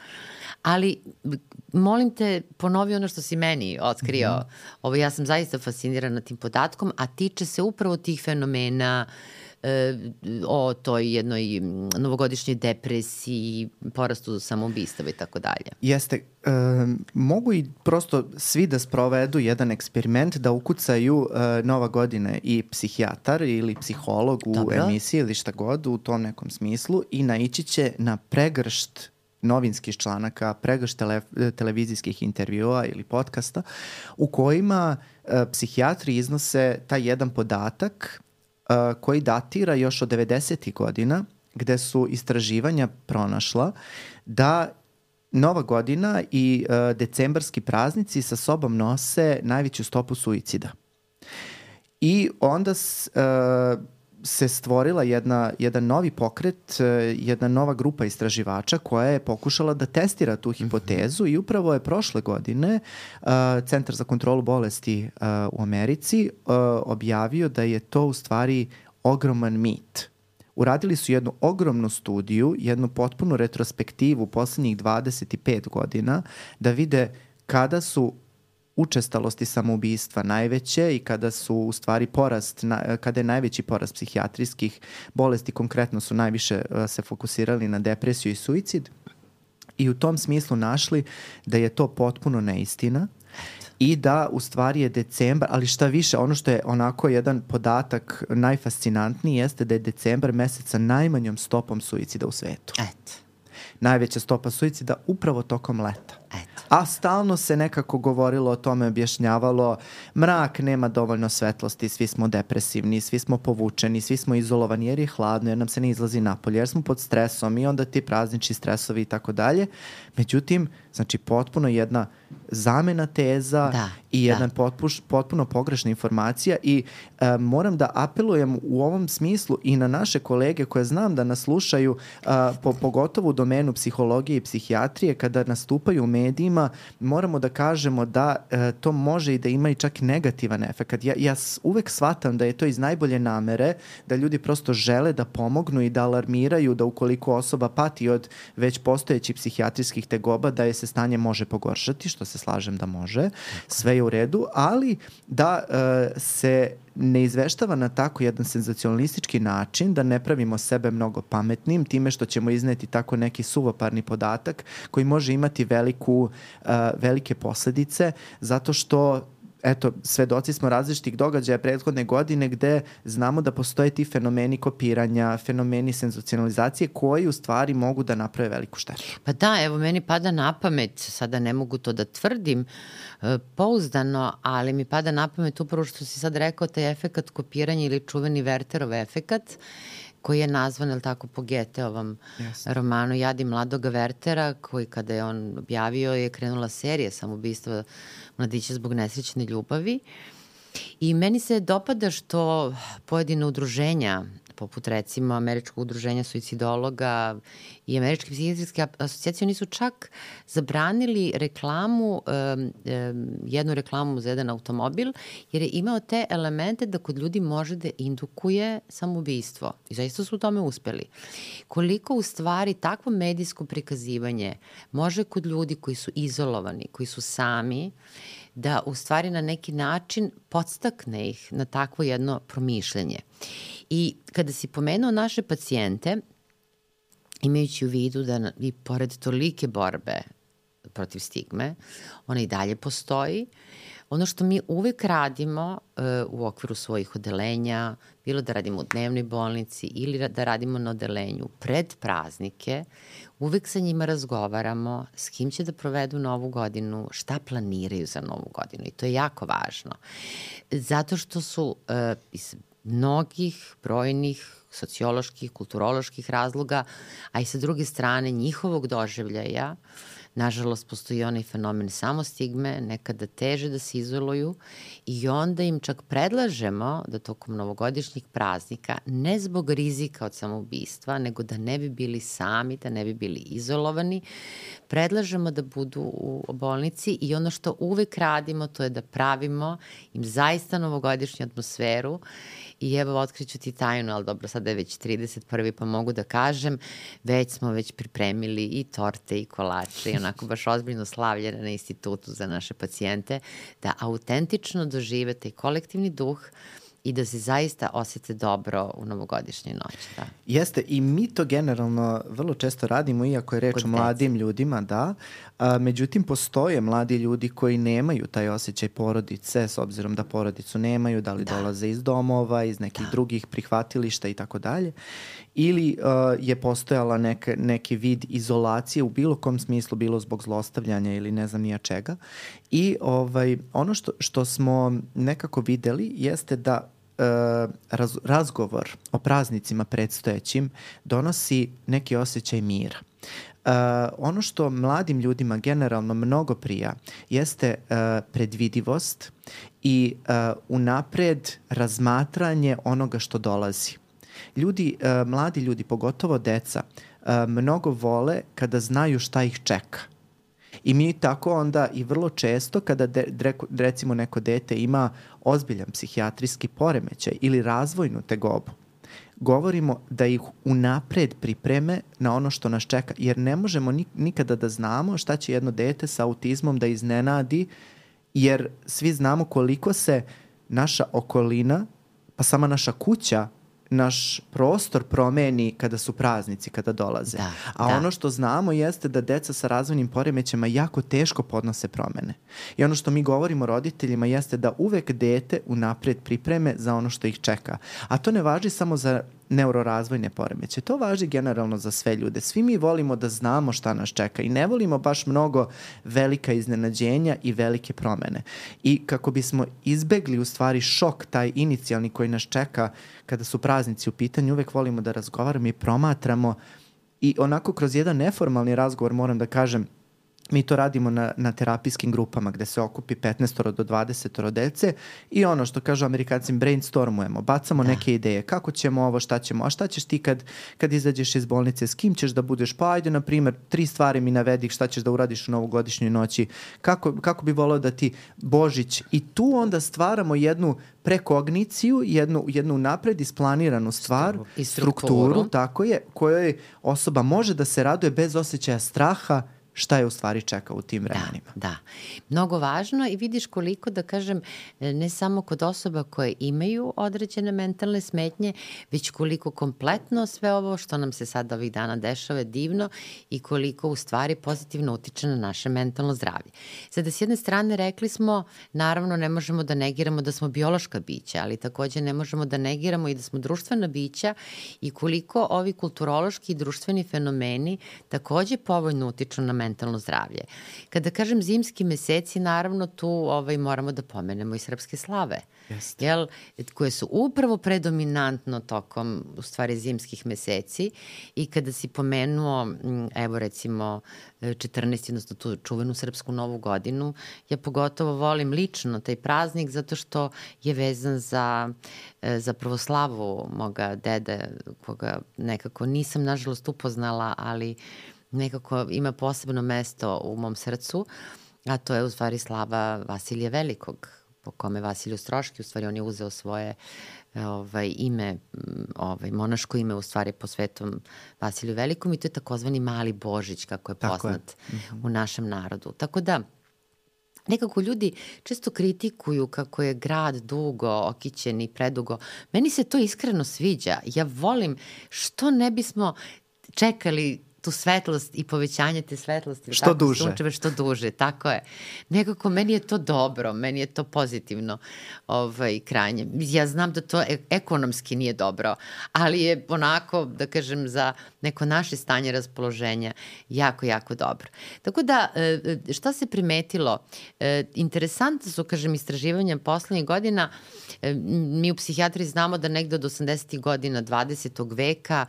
Ali, molim te, ponovi ono što si meni otkrio. Mm -hmm. Ovo, ja sam zaista fascinirana tim podatkom, a tiče se upravo tih fenomena uh, e, o toj jednoj novogodišnjoj depresiji, porastu samoubistava i tako dalje. Jeste. E, mogu i prosto svi da sprovedu jedan eksperiment da ukucaju e, Nova godina i psihijatar ili psiholog u Dobro. emisiji ili šta god u tom nekom smislu i naići će na pregršt novinskih članaka, pregršt tele, televizijskih intervjua ili podcasta u kojima e, psihijatri iznose taj jedan podatak koji datira još od 90. godina, gde su istraživanja pronašla da Nova godina i uh, decembarski praznici sa sobom nose najveću stopu suicida. I onda s, se stvorila jedna, jedan novi pokret, e, jedna nova grupa istraživača koja je pokušala da testira tu hipotezu i upravo je prošle godine uh, Centar za kontrolu bolesti uh, u Americi uh, objavio da je to u stvari ogroman mit. Uradili su jednu ogromnu studiju, jednu potpunu retrospektivu poslednjih 25 godina da vide kada su učestalosti samoubistva najveće i kada su u stvari porast, kada je najveći porast psihijatrijskih bolesti, konkretno su najviše se fokusirali na depresiju i suicid i u tom smislu našli da je to potpuno neistina i da u stvari je decembar, ali šta više, ono što je onako jedan podatak najfascinantniji jeste da je decembar mesec sa najmanjom stopom suicida u svetu. Eto. Najveća stopa suicida upravo tokom leta. Eto. A stalno se nekako govorilo o tome, objašnjavalo, mrak nema dovoljno svetlosti, svi smo depresivni, svi smo povučeni, svi smo izolovani jer je hladno, jer nam se ne izlazi napolje, jer smo pod stresom i onda ti praznični stresovi i tako dalje. Međutim, znači potpuno jedna zamena teza da, i jedan da. potpuš, potpuno pogrešna informacija i e, moram da apelujem u ovom smislu i na naše kolege koje znam da nas slušaju e, po, pogotovo u domenu psihologije i psihijatrije kada nastupaju u medijima moramo da kažemo da e, to može i da ima i čak negativan efekt. Ja, ja uvek shvatam da je to iz najbolje namere da ljudi prosto žele da pomognu i da alarmiraju da ukoliko osoba pati od već postojećih psihijatrijskih tegoba da je se stanje može pogoršati što se slažem da može, sve je u redu, ali da e, se ne izveštava na tako jedan senzacionalistički način, da ne pravimo sebe mnogo pametnim time što ćemo izneti tako neki suvoparni podatak koji može imati veliku, uh, velike posledice zato što eto, svedoci smo različitih događaja prethodne godine gde znamo da postoje ti fenomeni kopiranja, fenomeni senzacionalizacije koji u stvari mogu da naprave veliku štetu. Pa da, evo meni pada na pamet, sada ne mogu to da tvrdim e, pouzdano, ali mi pada na pamet upravo što si sad rekao, taj efekat kopiranja ili čuveni Werterov efekat, koji je nazvan, je tako, po Geteovom yes. romanu Jadi mladoga Vertera, koji kada je on objavio je krenula serija samobistva mladića zbog nesrećne ljubavi. I meni se dopada što pojedine udruženja poput recimo Američkog udruženja suicidologa i Američke psihijatrijske asocijacije, oni su čak zabranili reklamu, um, um, jednu reklamu za jedan automobil, jer je imao te elemente da kod ljudi može da indukuje samoubistvo. I zaista su u tome uspeli. Koliko u stvari takvo medijsko prikazivanje može kod ljudi koji su izolovani, koji su sami, da u stvari na neki način podstakne ih na takvo jedno promišljanje. I kada si pomenuo naše pacijente, imajući u vidu da i pored tolike borbe protiv stigme, ona i dalje postoji, ono što mi uvek radimo uh, u okviru svojih odelenja, bilo da radimo u dnevnoj bolnici ili da radimo na odelenju pred praznike, uvek sa njima razgovaramo s kim će da provedu novu godinu, šta planiraju za novu godinu i to je jako važno. Zato što su uh, iz mnogih brojnih socioloških, kulturoloških razloga, a i sa druge strane njihovog doživljaja, nažalost postoji onaj fenomen samostigme, nekada teže da se izoluju i onda im čak predlažemo da tokom novogodišnjih praznika, ne zbog rizika od samoubistva, nego da ne bi bili sami, da ne bi bili izolovani, predlažemo da budu u bolnici i ono što uvek radimo to je da pravimo im zaista novogodišnju atmosferu I evo, otkriću ti tajnu, ali dobro, sada je već 31. pa mogu da kažem, već smo već pripremili i torte i kolače i onako baš ozbiljno slavljene na institutu za naše pacijente, da autentično dožive taj kolektivni duh, i da se zaista osete dobro u novogodišnjoj noći. Da. Jeste, i mi to generalno vrlo često radimo, iako je reč Kod o mladim deci. ljudima, da. A, međutim, postoje mladi ljudi koji nemaju taj osjećaj porodice, s obzirom da porodicu nemaju, da li da. dolaze iz domova, iz nekih da. drugih prihvatilišta i tako dalje. Ili uh, je postojala neke, neki vid izolacije u bilo kom smislu, bilo zbog zlostavljanja ili ne znam nija čega. I ovaj, ono što, što smo nekako videli jeste da raz, razgovor o praznicima predstojećim donosi neki osjećaj mira. Uh, ono što mladim ljudima generalno mnogo prija jeste uh, predvidivost i uh, unapred razmatranje onoga što dolazi. Ljudi, uh, mladi ljudi, pogotovo deca, uh, mnogo vole kada znaju šta ih čeka. I mi tako onda i vrlo često kada de, de, recimo neko dete ima ozbiljan psihijatrijski poremećaj ili razvojnu tegobu, govorimo da ih unapred pripreme na ono što nas čeka, jer ne možemo nikada da znamo šta će jedno dete sa autizmom da iznenadi, jer svi znamo koliko se naša okolina, pa sama naša kuća naš prostor promeni kada su praznici, kada dolaze. Da, A da. ono što znamo jeste da deca sa razvojnim poremećama jako teško podnose promene. I ono što mi govorimo roditeljima jeste da uvek dete unapred pripreme za ono što ih čeka. A to ne važi samo za neurorazvojne poremeće. To važi generalno za sve ljude. Svi mi volimo da znamo šta nas čeka i ne volimo baš mnogo velika iznenađenja i velike promene. I kako bismo izbegli u stvari šok, taj inicijalni koji nas čeka kada su praznici u pitanju, uvek volimo da razgovaramo i promatramo i onako kroz jedan neformalni razgovor moram da kažem Mi to radimo na, na terapijskim grupama gde se okupi 15 do 20 dece i ono što kažu amerikanci brainstormujemo, bacamo da. neke ideje, kako ćemo ovo, šta ćemo, a šta ćeš ti kad, kad izađeš iz bolnice, s kim ćeš da budeš, pa ajde na primer tri stvari mi navedi šta ćeš da uradiš u novogodišnjoj noći, kako, kako bi volao da ti Božić? I tu onda stvaramo jednu prekogniciju, jednu, jednu napred isplaniranu stvar, I strukturu. strukturu, tako je, kojoj osoba može da se raduje bez osjećaja straha, šta je u stvari čeka u tim vremenima. Da, da. Mnogo važno i vidiš koliko, da kažem, ne samo kod osoba koje imaju određene mentalne smetnje, već koliko kompletno sve ovo što nam se sad ovih dana dešava je divno i koliko u stvari pozitivno utiče na naše mentalno zdravlje. Sada, s jedne strane, rekli smo, naravno, ne možemo da negiramo da smo biološka bića, ali takođe ne možemo da negiramo i da smo društvena bića i koliko ovi kulturološki i društveni fenomeni takođe povoljno utiču na mentalno zdravlje. Kada kažem zimski meseci, naravno tu ovaj, moramo da pomenemo i srpske slave. Jeste. Jel, koje su upravo predominantno tokom, u stvari, zimskih meseci i kada si pomenuo, evo recimo, 14, odnosno tu čuvenu srpsku novu godinu, ja pogotovo volim lično taj praznik zato što je vezan za, e, za pravoslavu moga dede, koga nekako nisam nažalost upoznala, ali uh, nekako ima posebno mesto u mom srcu, a to je u stvari slava Vasilija Velikog, po kome Vasilij Ostroški, u stvari on je uzeo svoje ovaj, ime, ovaj, monaško ime u stvari po svetom Vasiliju Velikom i to je takozvani Mali Božić, kako je poznat je. Mm -hmm. u našem narodu. Tako da, nekako ljudi često kritikuju kako je grad dugo, okićen i predugo. Meni se to iskreno sviđa. Ja volim što ne bismo čekali tu svetlost i povećanje te svetlosti. Što tako, duže. Sunčeve, što duže, tako je. Nekako meni je to dobro, meni je to pozitivno ovaj, krajnje. Ja znam da to e ekonomski nije dobro, ali je onako, da kažem, za neko naše stanje raspoloženja jako, jako dobro. Tako da, e, e, šta se primetilo? Interesantno su, kažem, istraživanja poslednjih godina. Mi u psihijatri znamo da negde od 80. godina 20. veka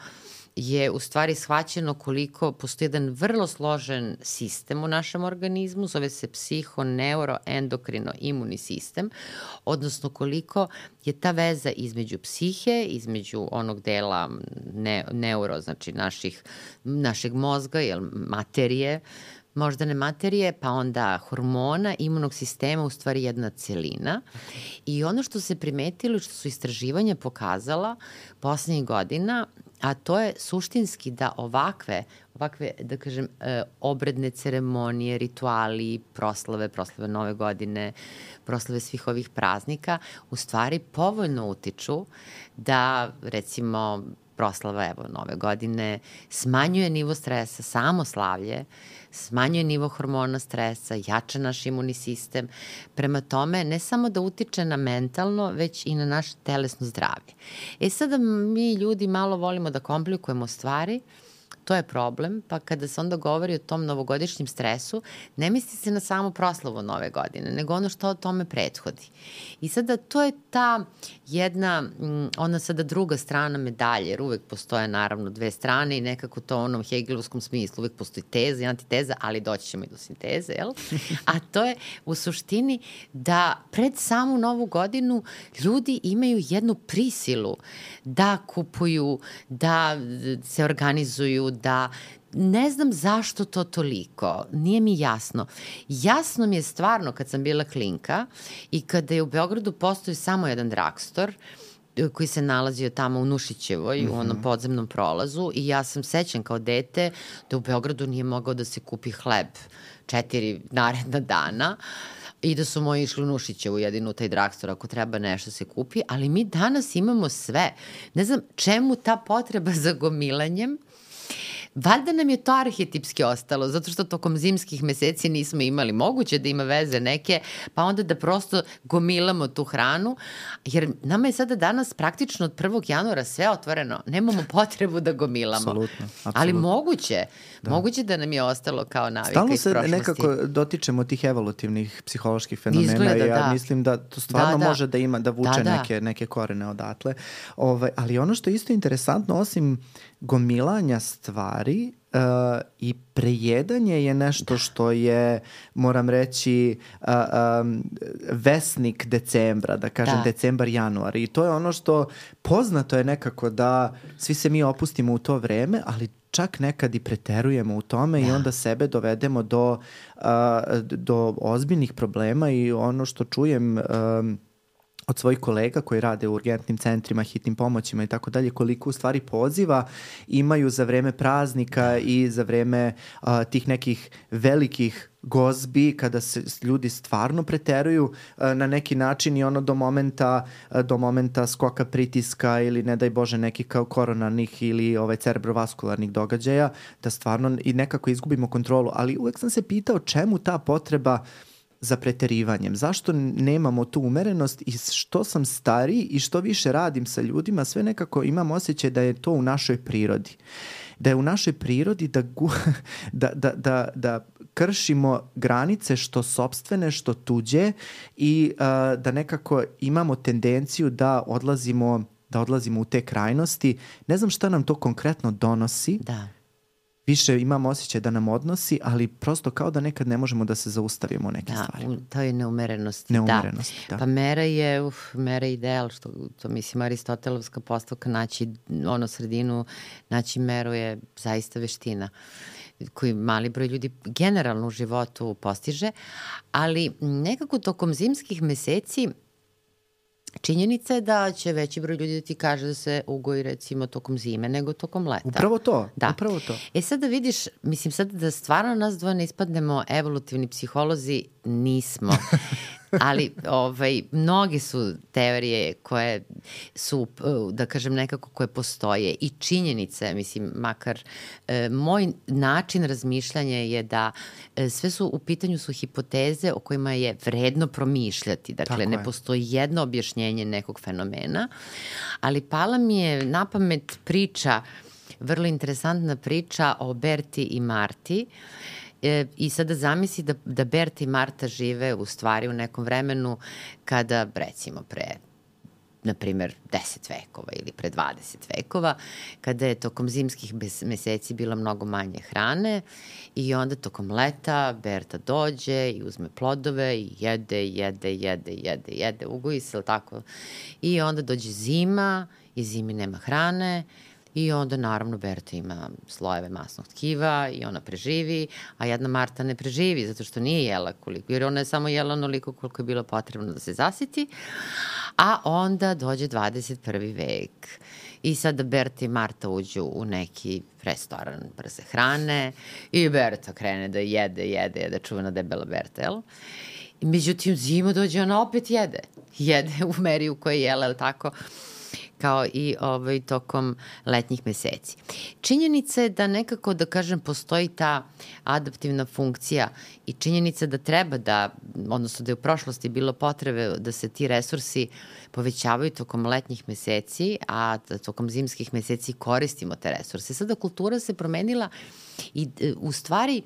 je u stvari shvaćeno koliko postoji jedan vrlo složen sistem u našem organizmu, zove se psiho, neuro, endokrino, imunni sistem, odnosno koliko je ta veza između psihe, između onog dela ne, neuro, znači naših, našeg mozga, jel, materije, moždane materije, pa onda hormona, imunog sistema, u stvari jedna celina. I ono što se primetilo, što su istraživanja pokazala poslednjih godina, a to je suštinski da ovakve, ovakve, da kažem, e, obredne ceremonije, rituali, proslave, proslave nove godine, proslave svih ovih praznika, u stvari povoljno utiču da, recimo, proslava, evo, nove godine, smanjuje nivo stresa, samo slavlje, smanjuje nivo hormona stresa, jača naš imunni sistem. Prema tome, ne samo da utiče na mentalno, već i na naše telesno zdravlje. E sada mi ljudi malo volimo da komplikujemo stvari, To je problem, pa kada se onda govori o tom novogodišnjem stresu, ne misli se na samu proslavu nove godine, nego ono što o tome prethodi. I sada to je ta jedna, mm, ona sada druga strana medalje, jer uvek postoje naravno dve strane i nekako to u onom hegelovskom smislu, uvek postoji teza i antiteza, ali doći ćemo i do sinteze, jel? [LAUGHS] A to je u suštini da pred samu novu godinu ljudi imaju jednu prisilu da kupuju, da se organizuju, da ne znam zašto to toliko, nije mi jasno. Jasno mi je stvarno kad sam bila klinka i kada je u Beogradu postoji samo jedan dragstor, e, koji se nalazio tamo u Nušićevoj, mm -hmm. u onom mhm. podzemnom prolazu i ja sam sećan kao dete da u Beogradu nije mogao da se kupi hleb četiri naredna dana i da su moji išli u Nušićevu jedinu u taj dragstor ako treba nešto se kupi, ali mi danas imamo sve. Ne znam čemu ta potreba za gomilanjem, Valjda nam je to arhetipski ostalo, zato što tokom zimskih meseci nismo imali. Moguće da ima veze neke, pa onda da prosto gomilamo tu hranu, jer nama je sada danas praktično od 1. januara sve otvoreno. Nemamo [LAUGHS] potrebu da gomilamo. Apsolutno. apsolutno. Ali moguće, da. moguće da nam je ostalo kao navika Stalno iz prošlosti. Stalno se nekako dotičemo tih evolutivnih psiholoških fenomena Izgleda, i ja da. mislim da to stvarno da, da. može da ima, da vuče da, da. neke, neke korene odatle. Ove, ovaj, ali ono što je isto interesantno, osim gomilanja stvari uh, i prejedanje je nešto što je, moram reći, uh, um, vesnik decembra, da kažem da. decembar, januar. I to je ono što poznato je nekako da svi se mi opustimo u to vreme, ali čak nekad i preterujemo u tome da. i onda sebe dovedemo do, uh, do ozbiljnih problema i ono što čujem um, od svojih kolega koji rade u urgentnim centrima, hitnim pomoćima i tako dalje, koliko u stvari poziva imaju za vreme praznika i za vreme uh, tih nekih velikih gozbi kada se ljudi stvarno preteruju na neki način i ono do momenta do momenta skoka pritiska ili ne daj bože nekih kao koronarnih ili ovaj cerebrovaskularnih događaja da stvarno i nekako izgubimo kontrolu. Ali uvek sam se pitao čemu ta potreba uh, za preterivanjem. Zašto nemamo tu umerenost i što sam stariji i što više radim sa ljudima, sve nekako imam osjećaj da je to u našoj prirodi. Da je u našoj prirodi da, gu, [LAUGHS] da, da, da, da kršimo granice što sobstvene, što tuđe i uh, da nekako imamo tendenciju da odlazimo da odlazimo u te krajnosti. Ne znam šta nam to konkretno donosi. Da više imamo osjećaj da nam odnosi, ali prosto kao da nekad ne možemo da se zaustavimo u neke da, stvari. Da, to je neumerenost. Neumerenost, da. da. Pa mera je, uf, mera je ideal, što to mislim Aristotelovska postavka, naći ono sredinu, naći meru je zaista veština koji mali broj ljudi generalno u životu postiže, ali nekako tokom zimskih meseci Činjenica je da će veći broj ljudi da ti kaže da se ugoji recimo tokom zime nego tokom leta. Upravo to, da. upravo to. E sad da vidiš, mislim sad da stvarno nas dvoje ne ispadnemo evolutivni psiholozi, nismo. [LAUGHS] ali ovaj, mnoge su teorije koje su, da kažem nekako, koje postoje i činjenice, mislim, makar e, moj način razmišljanja je da e, sve su u pitanju su hipoteze o kojima je vredno promišljati. Dakle, Tako ne je. postoji jedno objašnjenje nekog fenomena, ali pala mi je na pamet priča, vrlo interesantna priča o Berti i Marti, E, I sada zamisli da, da Berta i Marta žive u stvari u nekom vremenu kada, recimo, pre na primer, 10 vekova ili pre 20 vekova, kada je tokom zimskih meseci bilo mnogo manje hrane i onda tokom leta Berta dođe i uzme plodove i jede, jede, jede, jede, jede, ugoji se, tako? I onda dođe zima i zimi nema hrane I onda naravno Berta ima slojeve masnog tkiva i ona preživi, a jedna Marta ne preživi zato što nije jela koliko, jer ona je samo jela onoliko koliko je bilo potrebno da se zasiti. A onda dođe 21. vek i sada Berta i Marta uđu u neki restoran brze hrane i Berta krene da jede, jede, jede, čuvena debela Berta, jel? Međutim, zima dođe, ona opet jede. Jede u meri u kojoj je jela, jel tako? Kao i ovaj, tokom letnjih meseci. Činjenica je da nekako, da kažem, postoji ta adaptivna funkcija i činjenica da treba da odnosno da je u prošlosti bilo potrebe da se ti resursi povećavaju tokom letnjih meseci, a tokom zimskih meseci koristimo te resurse. Sada kultura se promenila i e, u stvari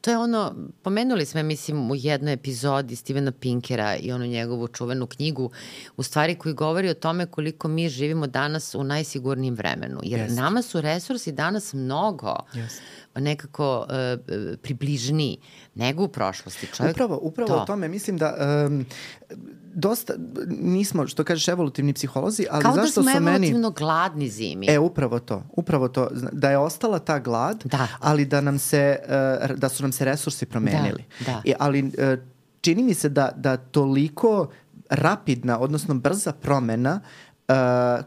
to je ono, pomenuli smo, mislim, u jednoj epizodi Stevena Pinkera i onu njegovu čuvenu knjigu, u stvari koji govori o tome koliko mi živimo danas u najsigurnijim vremenu. Jer yes. nama su resursi danas mnogo yes. nekako uh, približniji nego u prošlosti. Čovjek, upravo, upravo to. o tome mislim da um, dosta, nismo, što kažeš, evolutivni psiholozi, ali Kao da zašto su meni... Kao da smo evolutivno gladni zimi. E, upravo to, upravo to. Da je ostala ta glad, da. ali da nam se, uh, da su nam se resursi promenili. Da, da. I, ali uh, čini mi se da, da toliko rapidna, odnosno brza promena uh,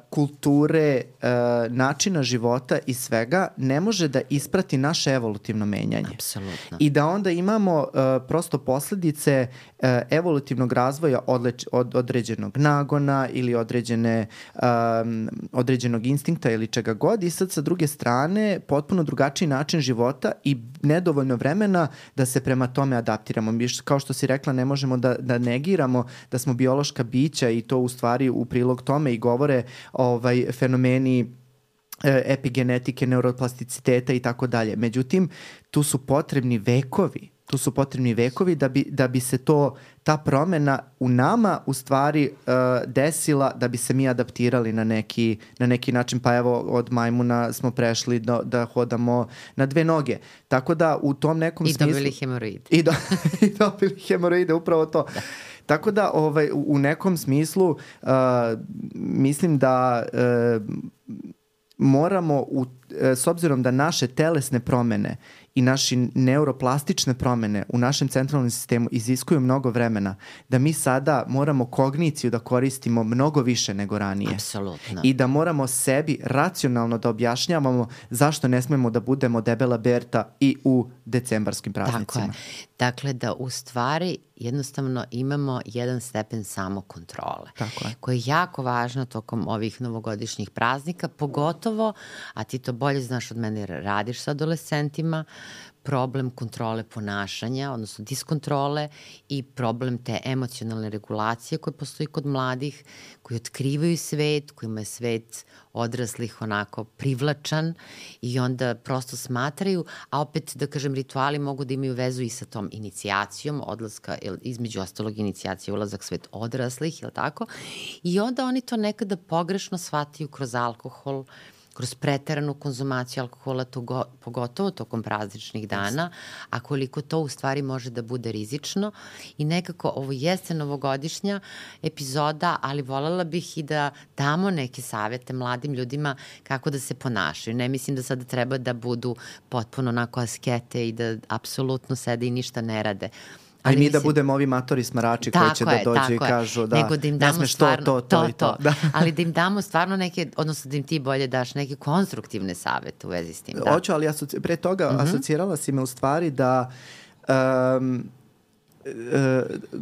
kulture, uh, načina života i svega ne može da isprati naše evolutivno menjanje. Apsolutno. I da onda imamo uh, prosto posledice uh, evolutivnog razvoja odleč, od određenog nagona ili određene, um, određenog instinkta ili čega god i sad sa druge strane potpuno drugačiji način života i nedovoljno vremena da se prema tome adaptiramo. Mi, kao što si rekla, ne možemo da, da negiramo da smo biološka bića i to u stvari u prilog tome i govore ovaj, fenomeni e, epigenetike, neuroplasticiteta i tako dalje. Međutim, tu su potrebni vekovi tu su potrebni vekovi da bi, da bi se to, ta promena u nama u stvari uh, desila da bi se mi adaptirali na neki, na neki način, pa evo od majmuna smo prešli do, da hodamo na dve noge. Tako da u tom nekom I smislu... I dobili hemoroide. I, do, [LAUGHS] I dobili hemoroide, upravo to. Da. Tako da ovaj, u nekom smislu uh, mislim da uh, moramo, u, s obzirom da naše telesne promene i naši neuroplastične promene u našem centralnom sistemu iziskuju mnogo vremena, da mi sada moramo kogniciju da koristimo mnogo više nego ranije. Apsolutno. I da moramo sebi racionalno da objašnjavamo zašto ne smemo da budemo debela berta i u decembarskim praznicima. Tako je. Dakle, da u stvari jednostavno imamo jedan stepen samokontrole. Tako je. Koja je jako važna tokom ovih novogodišnjih praznika, pogotovo, a ti to bolje znaš od mene radiš sa adolescentima, problem kontrole ponašanja, odnosno diskontrole i problem te emocionalne regulacije koje postoji kod mladih, koji otkrivaju svet, kojima je svet odraslih onako privlačan i onda prosto smatraju, a opet da kažem rituali mogu da imaju vezu i sa tom inicijacijom odlaska, između ostalog inicijacije ulazak svet odraslih, je li tako? I onda oni to nekada pogrešno shvataju kroz alkohol, kroz preteranu konzumaciju alkohola, go, pogotovo tokom prazničnih dana, a koliko to u stvari može da bude rizično i nekako ovo jeste novogodišnja epizoda, ali voljela bih i da damo neke savete mladim ljudima kako da se ponašaju. Ne mislim da sada treba da budu potpuno onako askete i da apsolutno sede i ništa ne rade Ali mi da budemo ovi matori smarači koji će da je, da dođe i kažu da, Nego da im damo ne stvarno, to, to, to, to, i to. Da. ali da im damo stvarno neke, odnosno da im ti bolje daš neke konstruktivne savete u vezi s tim. Da. Hoću, ali asoci, pre toga mm -hmm. asocirala si me u stvari da um,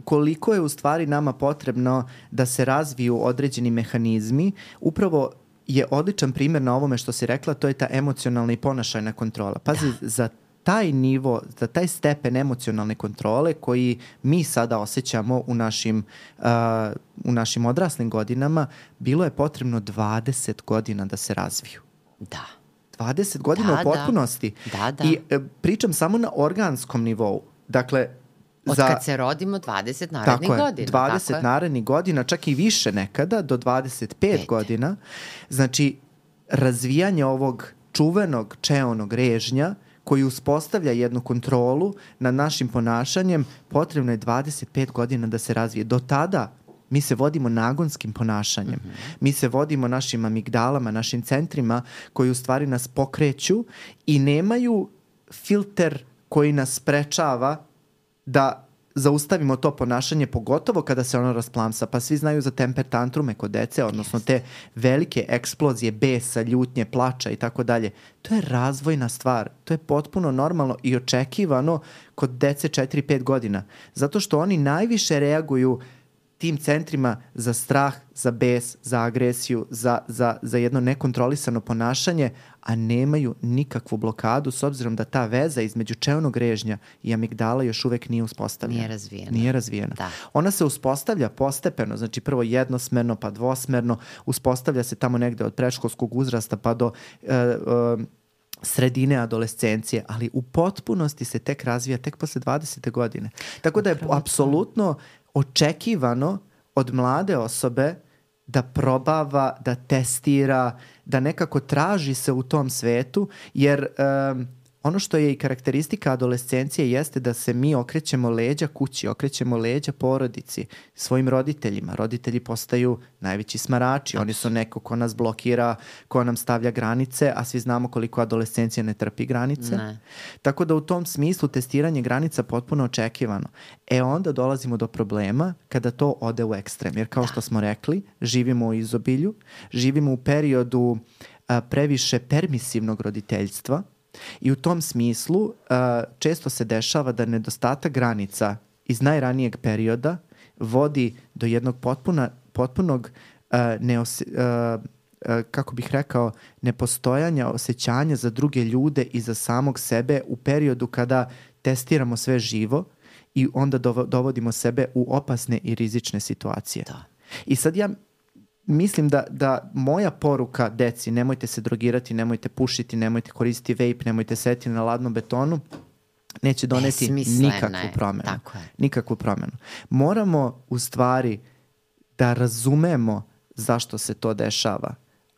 koliko je u stvari nama potrebno da se razviju određeni mehanizmi, upravo je odličan primer na ovome što si rekla, to je ta emocionalna i ponašajna kontrola. Pazi, da. za taj nivo, za taj stepen emocionalne kontrole koji mi sada osjećamo u našim, uh, u našim odraslim godinama, bilo je potrebno 20 godina da se razviju. Da. 20 godina da, u da. potpunosti. Da, da. da. I e, pričam samo na organskom nivou. Dakle, Od za, kad se rodimo 20 narednih tako godina. Je, 20 tako narednih godina, čak i više nekada, do 25 Pet. godina. Znači, razvijanje ovog čuvenog čeonog režnja koji uspostavlja jednu kontrolu nad našim ponašanjem, potrebno je 25 godina da se razvije. Do tada mi se vodimo nagonskim ponašanjem. Mm -hmm. Mi se vodimo našim amigdalama, našim centrima koji u stvari nas pokreću i nemaju filter koji nas sprečava da zaustavimo to ponašanje, pogotovo kada se ono rasplamsa. Pa svi znaju za temper tantrume kod dece, odnosno te velike eksplozije besa, ljutnje, plača i tako dalje. To je razvojna stvar. To je potpuno normalno i očekivano kod dece 4-5 godina. Zato što oni najviše reaguju tim centrima za strah, za bes, za agresiju, za, za, za jedno nekontrolisano ponašanje, a nemaju nikakvu blokadu s obzirom da ta veza između čevnog režnja i amigdala još uvek nije uspostavljena. Nije razvijena. Nije razvijena. Da. Ona se uspostavlja postepeno, znači prvo jednosmerno, pa dvosmerno, uspostavlja se tamo negde od predškolskog uzrasta pa do e, e, sredine adolescencije, ali u potpunosti se tek razvija tek posle 20. godine. Tako da je apsolutno očekivano od mlade osobe da probava, da testira, da nekako traži se u tom svetu, jer um, ono što je i karakteristika adolescencije jeste da se mi okrećemo leđa kući, okrećemo leđa porodici, svojim roditeljima. Roditelji postaju najveći smarači, oni su neko ko nas blokira, ko nam stavlja granice, a svi znamo koliko adolescencija ne trpi granice. Ne. Tako da u tom smislu testiranje granica potpuno očekivano. E onda dolazimo do problema kada to ode u ekstrem. Jer kao što smo rekli, živimo u izobilju, živimo u periodu a, previše permisivnog roditeljstva i u tom smislu a, često se dešava da nedostatak granica iz najranijeg perioda vodi do jednog potpuna, potpunog a, neose, a, a, kako bih rekao, nepostojanja osjećanja za druge ljude i za samog sebe u periodu kada testiramo sve živo i onda dovo- dovodimo sebe u opasne i rizične situacije. Da. I sad ja mislim da, da moja poruka deci, nemojte se drogirati, nemojte pušiti, nemojte koristiti vape, nemojte seti na ladnom betonu, neće doneti Besmisleno nikakvu je, promenu. tako je. Nikakvu promenu. Moramo u stvari da razumemo zašto se to dešava.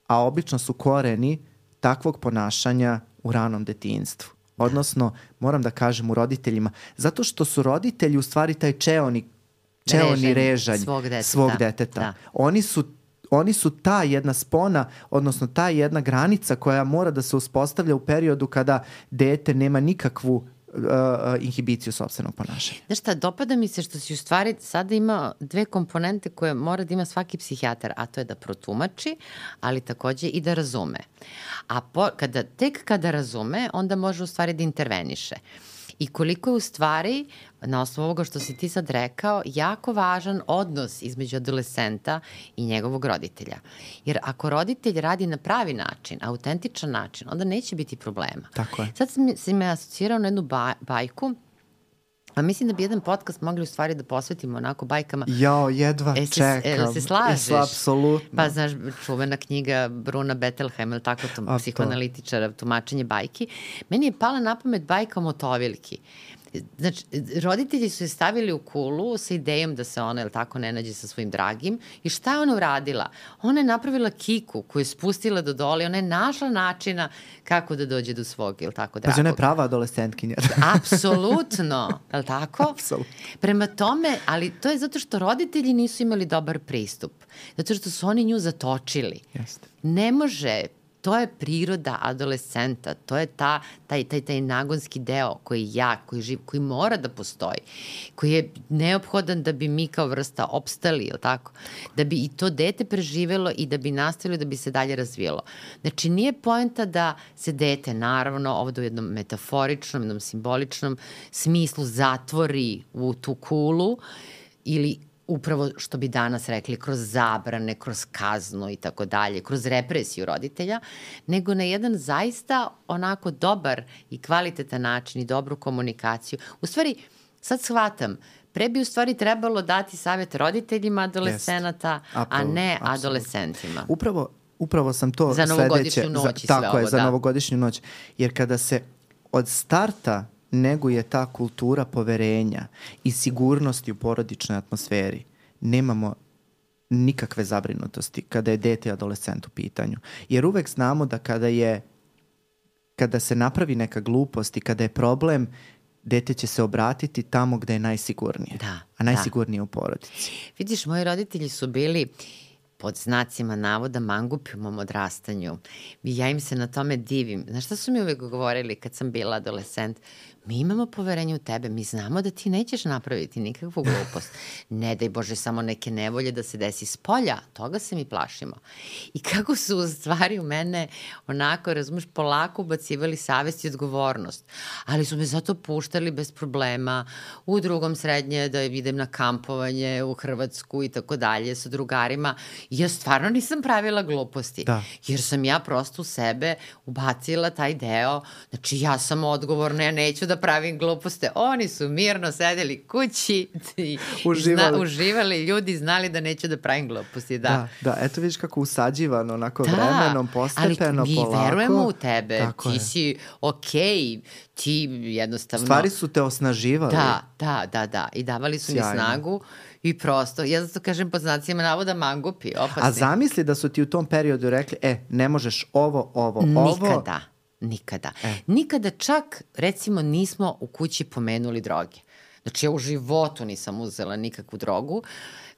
A obično su koreni takvog ponašanja u ranom detinjstvu. Odnosno, moram da kažem u roditeljima, zato što su roditelji u stvari taj čeoni, čeoni režanj svog deteta. svog deteta. Da. Oni su oni su ta jedna spona, odnosno ta jedna granica koja mora da se uspostavlja u periodu kada dete nema nikakvu uh, uh, inhibiciju sobstvenog ponašanja. Znaš šta, dopada mi se što si u stvari sada ima dve komponente koje mora da ima svaki psihijatar, a to je da protumači, ali takođe i da razume. A po, kada, tek kada razume, onda može u stvari da interveniše. I koliko je u stvari, na osnovu ovoga što si ti sad rekao, jako važan odnos između adolescenta i njegovog roditelja. Jer ako roditelj radi na pravi način, autentičan način, onda neće biti problema. Tako je. Sad sam, si me asocirao na jednu ba, bajku, a mislim da bi jedan podcast mogli u stvari da posvetimo onako bajkama. Jao, jedva E, se, čekam. e, se slažeš? Jesla, apsolutno. Pa znaš, čuvena knjiga Bruna Bettelheim, ili tako to, A, to. psihoanalitičara, tumačenje bajki. Meni je pala na pamet bajka o motovilki. Znači, roditelji su je stavili u kulu sa idejom da se ona, ili tako, ne nađe sa svojim dragim. I šta je ona uradila? Ona je napravila kiku koju je spustila do dole. Ona je našla načina kako da dođe do svog, ili tako, Pa dragog. ona je prava adolescentkinja. [LAUGHS] Apsolutno, je li tako? Apsolutno. Prema tome, ali to je zato što roditelji nisu imali dobar pristup. Zato što su oni nju zatočili. Jeste. Ne može, to je priroda adolescenta, to je ta, taj, taj, taj nagonski deo koji je jak, koji, živ, koji mora da postoji, koji je neophodan da bi mi kao vrsta opstali, ili tako? Da bi i to dete preživelo i da bi nastavilo da bi se dalje razvijelo. Znači, nije poenta da se dete, naravno, ovde u jednom metaforičnom, jednom simboličnom smislu zatvori u tu kulu ili upravo što bi danas rekli kroz zabrane, kroz kaznu i tako dalje, kroz represiju roditelja, nego na jedan zaista onako dobar i kvalitetan način i dobru komunikaciju. U stvari, sad shvatam, pre bi u stvari trebalo dati savet roditeljima adolescenata, a ne apsolutno. adolescentima. Upravo, upravo sam to Za novogodišnju sledeće... noć i za, sve Tako je, ovo, za da. novogodišnju noć. Jer kada se od starta neguje ta kultura poverenja i sigurnosti u porodičnoj atmosferi, nemamo nikakve zabrinutosti kada je dete i adolescent u pitanju. Jer uvek znamo da kada je kada se napravi neka glupost i kada je problem, dete će se obratiti tamo gde je najsigurnije. Da, a najsigurnije u porodici. Vidiš, moji roditelji su bili pod znacima navoda mangupi u mom odrastanju. I ja im se na tome divim. Znaš šta su mi uvek govorili kad sam bila adolescent? Mi imamo poverenje u tebe, mi znamo da ti nećeš napraviti nikakvu glupost. Ne daj Bože samo neke nevolje da se desi s polja, toga se mi plašimo. I kako su u stvari u mene onako, razumeš, polako ubacivali savest i odgovornost. Ali su me zato puštali bez problema u drugom srednje da idem na kampovanje u Hrvatsku i tako dalje sa drugarima. I ja stvarno nisam pravila gluposti. Da. Jer sam ja prosto u sebe ubacila taj deo, znači ja sam odgovorna, ja neću da pravim gluposte. Oni su mirno sedeli kući i Uživali. Zna, uživali, ljudi znali da neću da pravim gluposti, da. Da, da, eto vidiš kako usađivano, onako da, vremenom, postepeno, ali mi polako. verujemo u tebe, Tako ti je. si okej, ti jednostavno... Stvari su te osnaživali. Da, da, da, da. I davali su Sjajno. mi snagu i prosto, ja zato kažem pod znacima navoda mangupi, opasni. A zamisli da su ti u tom periodu rekli, e, ne možeš ovo, ovo, ovo. Nikada, nikada. E. Nikada čak, recimo, nismo u kući pomenuli droge. Znači, ja u životu nisam uzela nikakvu drogu.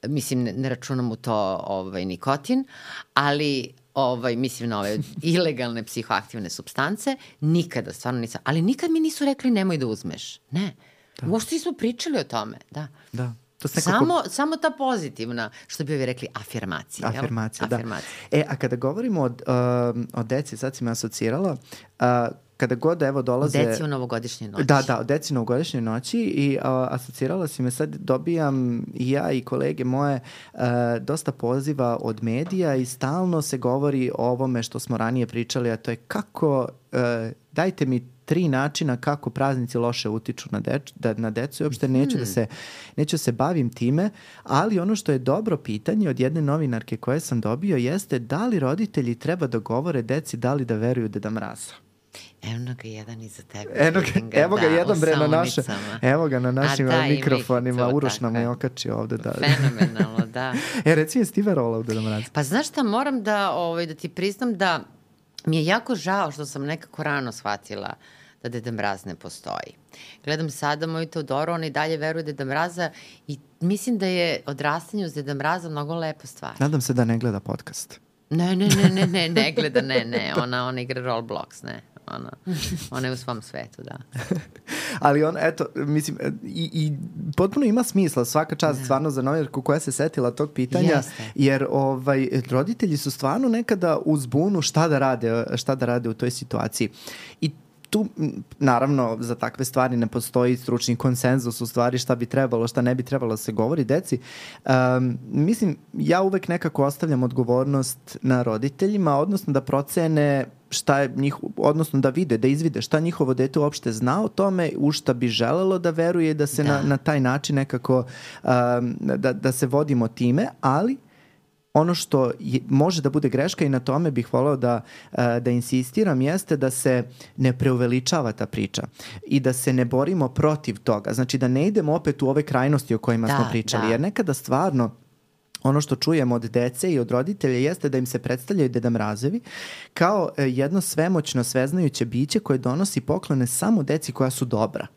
Mislim, ne, ne računam u to ovaj, nikotin, ali ovaj, mislim na ove [LAUGHS] ilegalne psihoaktivne substance, nikada, stvarno nisam. Ali nikad mi nisu rekli nemoj da uzmeš. Ne. Da. Uopšte nismo pričali o tome, da. Da. To se nekako... Samo, samo ta pozitivna, što bi ovi rekli, afirmacija. jel? Afirmacija, da. Afirmacija. E, a kada govorimo o, um, o deci, sad si me asocirala, uh, kada god evo dolaze... Deci u novogodišnjoj noći. Da, da, o deci na ugodišnjoj noći i a, asocirala si me sad, dobijam i ja i kolege moje a, dosta poziva od medija i stalno se govori o ovome što smo ranije pričali, a to je kako, a, dajte mi tri načina kako praznici loše utiču na, deč, da, na decu i uopšte neću, da se, neću da se bavim time, ali ono što je dobro pitanje od jedne novinarke koje sam dobio jeste da li roditelji treba da govore deci da li da veruju Deda Mraza. Evo ga jedan iza tebe. Eno ga, evo ga da, jedan bre na naše, evo ga na našim da, mikrofonima, Uroš nam je je. okačio ovde. Da. Fenomenalno, da. [LAUGHS] e, reci, jesi ti verovala u Deda Mraza? Pa znaš šta, moram da, ovaj, da ti priznam da mi je jako žao što sam nekako rano shvatila da Deda Mraz ne postoji. Gledam sada moju Teodoru, ona i dalje veruje Deda Mraza i mislim da je odrastanje uz Deda Mraza mnogo lepa stvar. Nadam se da ne gleda podcast. Ne, ne, ne, ne, ne, ne gleda, ne, ne, ona, ona igra Roblox, ne. Ona, ona je u svom svetu, da. [LAUGHS] Ali on, eto, mislim, i, i potpuno ima smisla svaka čast stvarno za novinarku koja se setila tog pitanja, Jeste. jer ovaj, roditelji su stvarno nekada u zbunu šta da rade, šta da rade u toj situaciji. I tu, naravno, za takve stvari ne postoji stručni konsenzus u stvari šta bi trebalo, šta ne bi trebalo da se govori deci. Um, mislim, ja uvek nekako ostavljam odgovornost na roditeljima, odnosno da procene šta je njih, odnosno da vide, da izvide šta njihovo dete uopšte zna o tome, u šta bi želelo da veruje da se Da. na, na taj način nekako um, da, da se vodimo time, ali ono što je, može da bude greška i na tome bih voleo da, e, da insistiram jeste da se ne preuveličava ta priča i da se ne borimo protiv toga. Znači da ne idemo opet u ove krajnosti o kojima Da, smo pričali. da. Jer nekada stvarno ono što čujemo od dece i od roditelja jeste da im se predstavljaju Deda Mrazevi kao e, jedno svemoćno, sveznajuće biće koje donosi poklone samo deci koja su dobra.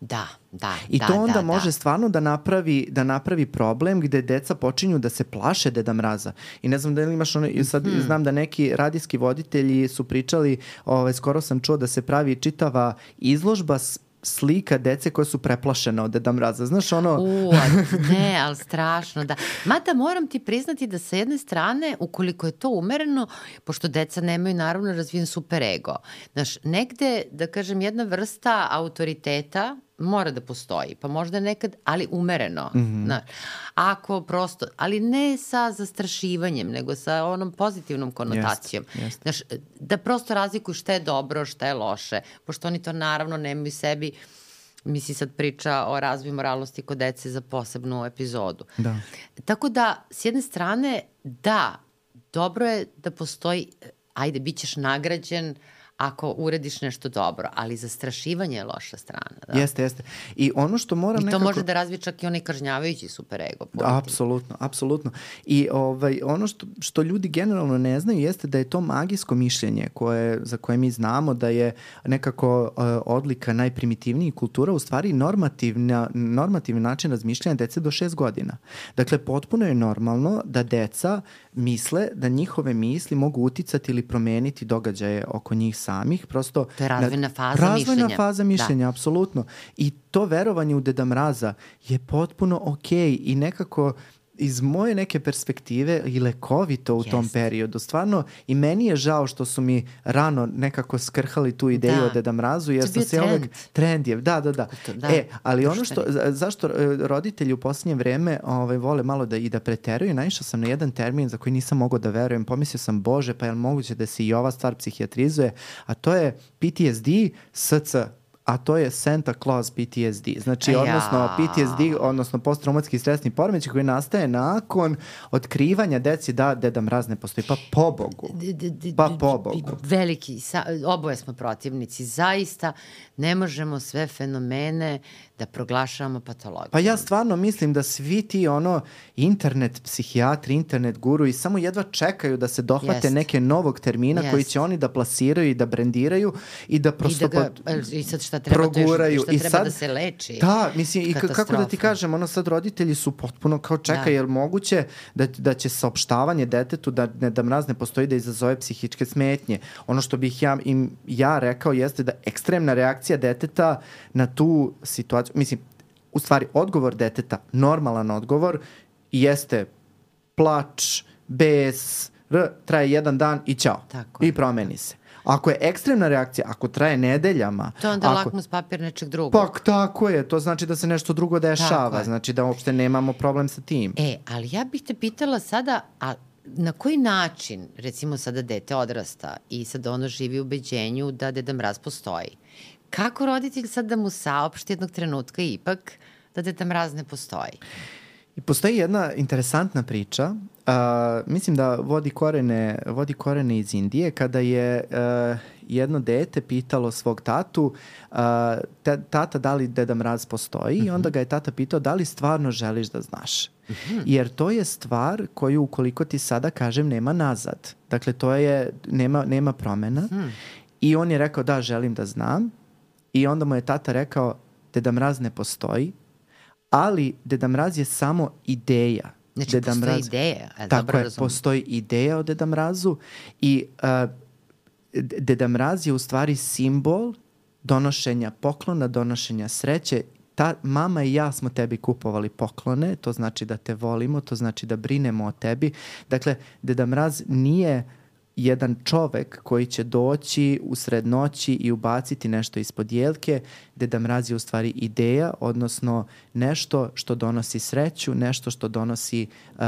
Da, da, I da, to onda da, može da. stvarno da napravi, da napravi problem gde deca počinju da se plaše Deda Mraza. I ne znam da li imaš ono, sad Mhm. znam da neki radijski voditelji su pričali, ovaj, skoro sam čuo da se pravi čitava izložba s slika dece koje su preplašene od Deda Mraza. Znaš ono... U, ne, ali strašno, da. Mada moram ti priznati da sa jedne strane, ukoliko je to umereno, pošto deca nemaju naravno razvijen super ego. Znaš, negde, da kažem, jedna vrsta autoriteta mora da postoji, pa možda nekad, ali umereno. Mm -hmm. znaš, ako prosto, ali ne sa zastrašivanjem, nego sa onom pozitivnom konotacijom. Jeste, jeste. Znaš, da prosto razlikuju šta je dobro, šta je loše, pošto oni to naravno nemaju sebi misli sad priča o razvoju moralnosti kod dece za posebnu epizodu. Da. Tako da, s jedne strane, da, dobro je da postoji, ajde, bit ćeš nagrađen ako urediš nešto dobro, ali zastrašivanje je loša strana. Da? Jeste, jeste. I ono što moram I to nekako... može da razvije čak i onaj kažnjavajući superego. Da, apsolutno, apsolutno. I ovaj, ono što, što ljudi generalno ne znaju jeste da je to magijsko mišljenje koje, za koje mi znamo da je nekako uh, odlika najprimitivnijih kultura, u stvari normativna, normativni način razmišljanja dece do šest godina. Dakle, potpuno je normalno da deca misle da njihove misli mogu uticati ili promeniti događaje oko njih samih, prosto... To je razvojna faza razvojna mišljenja. Razvojna faza Da. mišljenja, da. apsolutno. I to verovanje u Deda Mraza je potpuno okej okay i nekako iz moje neke perspektive i lekovito u yes. tom periodu. Stvarno, i meni je žao što su mi rano nekako skrhali tu ideju da. o Deda Mrazu, jer sam se uvek... Trend je, da, da, da. da. E, ali ono što, zašto e, roditelji u posljednje vreme ovaj, vole malo da i da preteruju, naišao sam na jedan termin za koji nisam mogao da verujem, pomislio sam, bože, pa je li moguće da se i ova stvar psihijatrizuje, a to je PTSD, SC, a to je Santa Claus PTSD. Znači, ja. odnosno PTSD, odnosno posttraumatski stresni poremećaj koji nastaje nakon otkrivanja deci da Deda Mraz ne postoji. Pa po Bogu. Pa po Bogu. Veliki, sa, oboje smo protivnici. Zaista ne možemo sve fenomene da proglašavamo patologijom. Pa ja stvarno mislim da svi ti ono internet psihijatri, internet guru i samo jedva čekaju da se dohvate Jest. neke novog termina Jest. koji će oni da plasiraju i da brendiraju i da prosto I, da ga, pod, i sad šta treba, proguraju. To još, šta I treba sad, da se leči. Da, mislim, i kako da ti kažem, ono sad roditelji su potpuno kao čeka, da. jer moguće da, da će saopštavanje detetu da, ne, da mraz ne postoji da izazove psihičke smetnje. Ono što bih ja, im, ja rekao jeste da ekstremna reakcija deteta na tu situaciju, mislim, u stvari odgovor deteta, normalan odgovor, jeste plač, bes, r, traje jedan dan i ćao. Tako I promeni se. Ako je ekstremna reakcija, ako traje nedeljama... To je onda ako... lakmus papir nečeg drugog. Pa tako je, to znači da se nešto drugo dešava, znači da uopšte nemamo problem sa tim. E, ali ja bih te pitala sada, a na koji način, recimo sada dete odrasta i sad ono živi u ubeđenju da Deda Mraz postoji, kako roditelj sad da mu saopšti jednog trenutka ipak da Deda Mraz ne postoji? I postoji jedna interesantna priča, uh, mislim da vodi korene, vodi korene iz Indije, kada je uh, jedno dete pitalo svog tatu, uh, te, tata da li Deda Mraz postoji uh -huh. i onda ga je tata pitao da li stvarno želiš da znaš. Uh -huh. Jer to je stvar koju ukoliko ti sada kažem nema nazad. Dakle, to je, nema, nema promena. Uh -huh. I on je rekao da želim da znam i onda mu je tata rekao Deda Mraz ne postoji, ali Deda Mraz je samo ideja. Znači, Deda postoji Mraz, ideja. E, tako je, razum. postoji ideja o Deda Mrazu i uh, Deda Mraz je u stvari simbol donošenja poklona, donošenja sreće. Ta, mama i ja smo tebi kupovali poklone, to znači da te volimo, to znači da brinemo o tebi. Dakle, Deda Mraz nije jedan čovek koji će doći u sred noći i ubaciti nešto ispod jelke, Deda Mraz je u stvari ideja, odnosno nešto što donosi sreću, nešto što donosi uh, uh,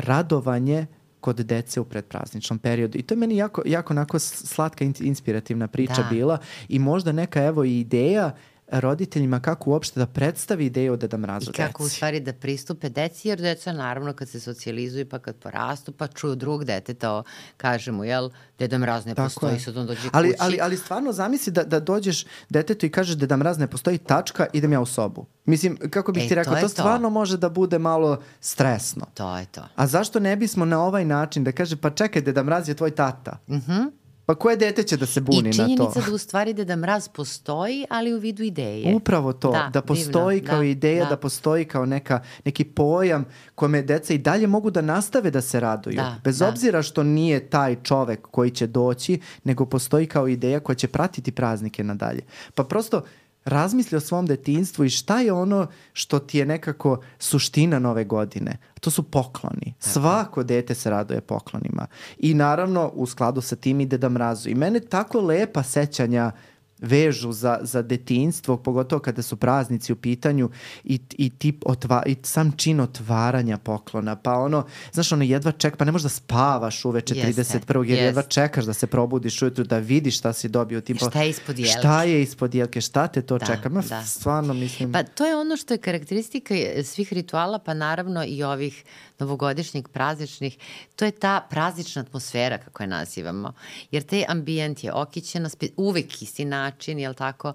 radovanje kod dece u predprazničnom periodu. I to je meni jako, jako onako slatka, inspirativna priča da. bila i možda neka evo i ideja roditeljima kako uopšte da predstavi ideju o Deda Mrazu I kako deci. u stvari da pristupe deci, jer deca naravno kad se socijalizuju pa kad porastu pa čuju drugog deteta, kaže mu, jel, Deda Mraz ne Tako postoji, je. sad on dođe ali, kući. Ali, ali stvarno zamisli da, da dođeš detetu i kažeš Deda Mraz ne postoji, tačka, idem ja u sobu. Mislim, kako bih e, ti rekao, to, to stvarno može da bude malo stresno. To je to. A zašto ne bismo na ovaj način da kaže, pa čekaj, Deda Mraz je tvoj tata. Mhm. Mm Pa koje dete će da se buni na to? I činjenica da u stvari Deda Mraz postoji, ali u vidu ideje. Upravo to, da, da postoji divno, kao da, ideja, da. da postoji kao neka, neki pojam kome deca i dalje mogu da nastave da se raduju. Da, Bez da. obzira što nije taj čovek koji će doći, nego postoji kao ideja koja će pratiti praznike nadalje. Pa prosto razmisli o svom detinstvu i šta je ono što ti je nekako suština nove godine. To su pokloni. Svako dete se raduje poklonima. I naravno u skladu sa tim ide da mrazu. I mene tako lepa sećanja vežu za, za detinstvo, pogotovo kada su praznici u pitanju i, i, tip otva, i sam čin otvaranja poklona. Pa ono, znaš, ono jedva ček, pa ne možeš da spavaš uveče Jeste, 31. jer jest. jedva čekaš da se probudiš ujutru, da vidiš šta si dobio. Tim, šta je ispod jelke. Šta je ispod jelke, šta te to da, čeka? Ma, da. Stvarno, mislim... Pa to je ono što je karakteristika svih rituala, pa naravno i ovih novogodišnjih, prazničnih, to je ta praznična atmosfera, kako je nazivamo. Jer taj ambijent je okićen uvek isti način, jel tako?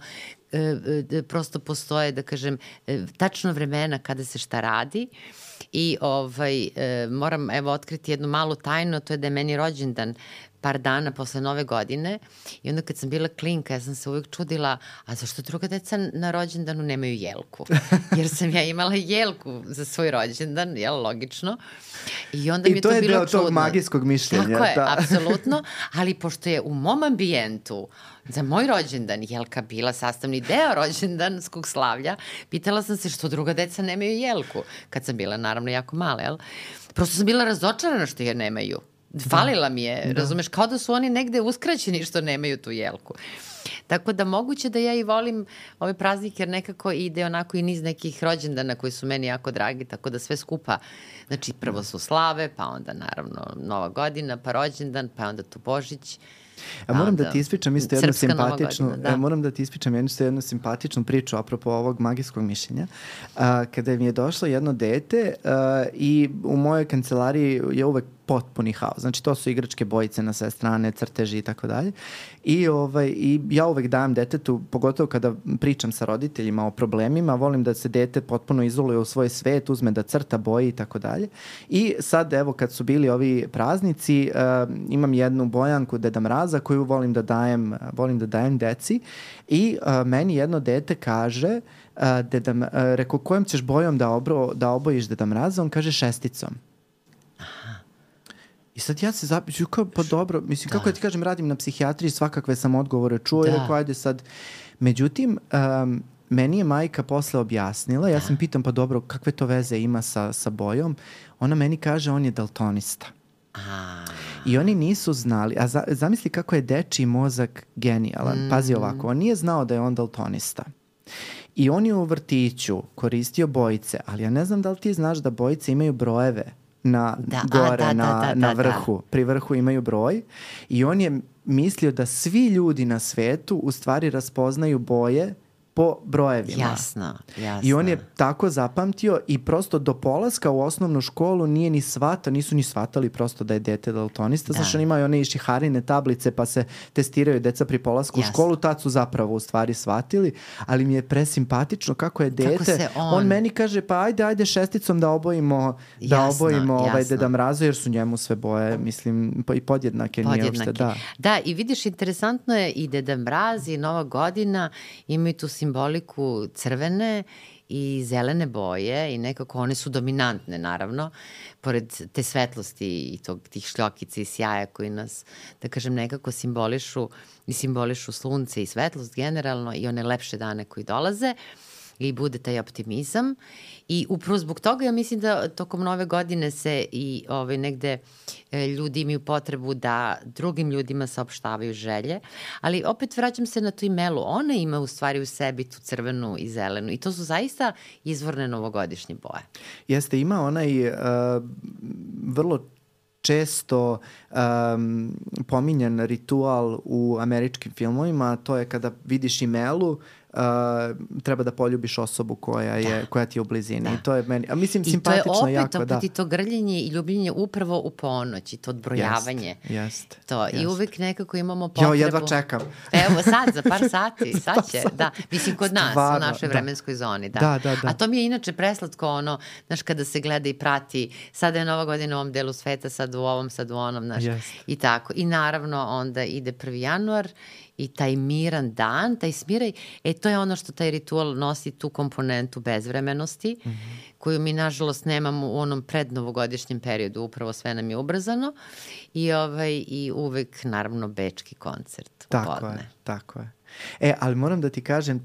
E, e, prosto postoje, da kažem, e, tačno vremena kada se šta radi i ovaj, moram evo otkriti jednu malu tajnu, to je da je meni rođendan par dana posle nove godine i onda kad sam bila klinka, ja sam se uvijek čudila, a zašto druga deca na rođendanu nemaju jelku? [LAUGHS] Jer sam ja imala jelku za svoj rođendan, jel, logično. I onda mi I to je je to bilo deo čudno. tog magijskog mišljenja. Tako je, da. [LAUGHS] apsolutno, ali pošto je u mom ambijentu za moj rođendan Jelka bila sastavni deo rođendanskog slavlja, pitala sam se što druga deca nemaju Jelku, kad sam bila naravno jako mala, jel? Prosto sam bila razočarana što je nemaju. Falila mi je, da. razumeš, kao da su oni negde uskraćeni što nemaju tu Jelku. Tako da moguće da ja i volim ove praznike jer nekako ide onako i niz nekih rođendana koji su meni jako dragi, tako da sve skupa, znači prvo su slave, pa onda naravno Nova godina, pa rođendan, pa onda tu Božić. A moram da ti ispričam isto jednu simpatičnu, godina, da. da. moram da ti ispričam jednu, jednu simpatičnu priču apropo ovog magijskog mišljenja. A, kada mi je došlo jedno dete a, i u mojoj kancelariji je uvek potpuni haos. Znači to su igračke bojice na sve strane, crteži i tako dalje. I, ovaj, I ja uvek dajem detetu, pogotovo kada pričam sa roditeljima o problemima, volim da se dete potpuno izoluje u svoj svet, uzme da crta boji i tako dalje. I sad evo kad su bili ovi praznici, uh, imam jednu bojanku Deda Mraza koju volim da dajem, volim da dajem deci i uh, meni jedno dete kaže uh, Deda, uh, rekao kojom ćeš bojom da, obro, da obojiš Deda Mraza, on kaže šesticom. I sad ja se zapiću, kao, pa dobro, mislim, da. kako ja ti kažem, radim na psihijatriji, svakakve sam odgovore čuo da. i rekao, ajde sad. Međutim, um, meni je majka posle objasnila, ja sam pitam, pa dobro, kakve to veze ima sa, sa bojom? Ona meni kaže, on je daltonista. A, I oni nisu znali, a za, zamisli kako je dečiji mozak genijalan. Mm. Pazi ovako, on nije znao da je on daltonista. I on je u vrtiću koristio bojice, ali ja ne znam da li ti znaš da bojice imaju brojeve na Da, a, gore, da, da, na, da, na da, vrhu. Pri vrhu imaju broj i on je mislio da svi ljudi na svetu u stvari raspoznaju boje po brojevima. jasno, jasno. I on je tako zapamtio i prosto do polaska u osnovnu školu nije ni svata, nisu ni svatali prosto da je dete daltonista, da. zašto on imaju one išiharine tablice pa se testiraju deca pri polasku Jasno. u školu, tad su zapravo u stvari shvatili, ali mi je presimpatično kako je dete, se on- on meni kaže pa ajde, ajde šesticom da obojimo, da Jasno, obojimo ovaj jasno. Deda Mraza jer su njemu sve boje, mislim, i podjednake, nije uopšte, da. da, i vidiš, interesantno je i Deda Mraz i Nova godina imaju tu simboliku crvene i zelene boje i nekako one su dominantne naravno, pored te svetlosti i tog, tih šljokica i sjaja koji nas, da kažem, nekako simbolišu i simbolišu sunce i svetlost generalno i one lepše dane koji dolaze i bude taj optimizam i upravo zbog toga ja mislim da tokom nove godine se i ovaj, negde e, ljudi imaju potrebu da drugim ljudima saopštavaju želje, ali opet vraćam se na tu imelu, ona ima u stvari u sebi tu crvenu i zelenu. I to su zaista izvorne novogodišnje boje. Jeste, ima onaj uh, vrlo često um, pominjan ritual u američkim filmovima, to je kada vidiš imelu, uh, treba da poljubiš osobu koja je Da. koja ti je u blizini. Da. I to je meni, a mislim I to je simpatično opet, jako, opet da. i to grljenje i ljubljenje upravo u ponoć i to odbrojavanje. Jeste, jeste, To, I jeste. uvek nekako imamo potrebu. Jo, jedva čekam. Evo sad, za par [LAUGHS] sati, sad će, da. Mislim, kod nas, Stvarno, u našoj da. vremenskoj zoni, da. Da, da, da. A to mi je inače preslatko, ono, znaš, kada se gleda i prati, sada je nova godina u ovom delu sveta, sad u ovom, sad u onom, znaš, Jeste. i tako. I naravno, onda ide 1. januar i taj miran dan, taj smiraj, e, to je ono što taj ritual nosi tu komponentu bezvremenosti, mm. -hmm. koju mi, nažalost, nemamo u onom prednovogodišnjem periodu, upravo sve nam je ubrzano i, ovaj, i uvek, naravno, bečki koncert. Tako podne. je, tako je. E, ali moram da ti kažem,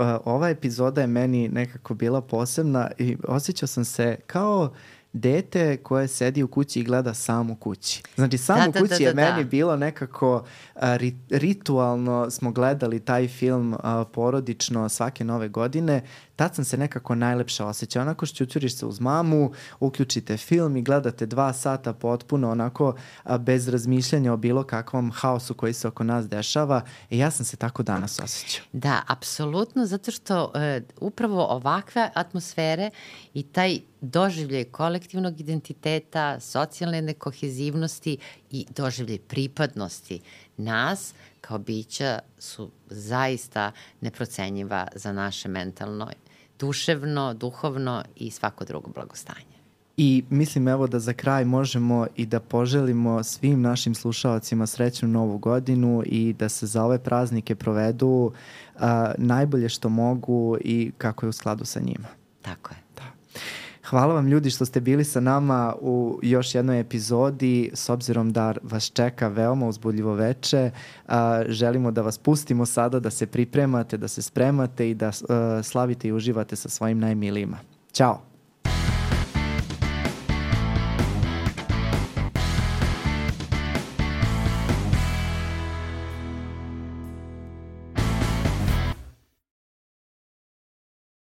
uh, ova epizoda je meni nekako bila posebna i osjećao sam se kao dete koje sedi u kući i gleda sam u kući. Znači, sam Da, u da, kući da, je da, da. meni bilo nekako uh, ri, ritualno smo gledali taj film uh, porodično svake nove godine. Tad sam se nekako najlepše osjećao. Onako šćućuriš se uz mamu, uključite film i gledate dva sata potpuno onako a, bez razmišljanja o bilo kakvom haosu koji se oko nas dešava. I ja sam se tako danas osjećao. Da, apsolutno, zato što e, upravo ovakve atmosfere i taj doživljaj kolektivnog identiteta, socijalne nekohezivnosti i doživljaj pripadnosti nas kao bića su zaista neprocenjiva za naše mentalno, duševno, duhovno i svako drugo blagostanje. I mislim evo da za kraj možemo i da poželimo svim našim slušalcima srećnu novu godinu i da se za ove praznike provedu uh, najbolje što mogu i kako je u skladu sa njima. Tako je. Hvala vam ljudi što ste bili sa nama u još jednoj epizodi s obzirom da vas čeka veoma uzbudljivo veče. Uh, želimo da vas pustimo sada da se pripremate, da se spremate i da uh, slavite i uživate sa svojim najmilijima. Ćao!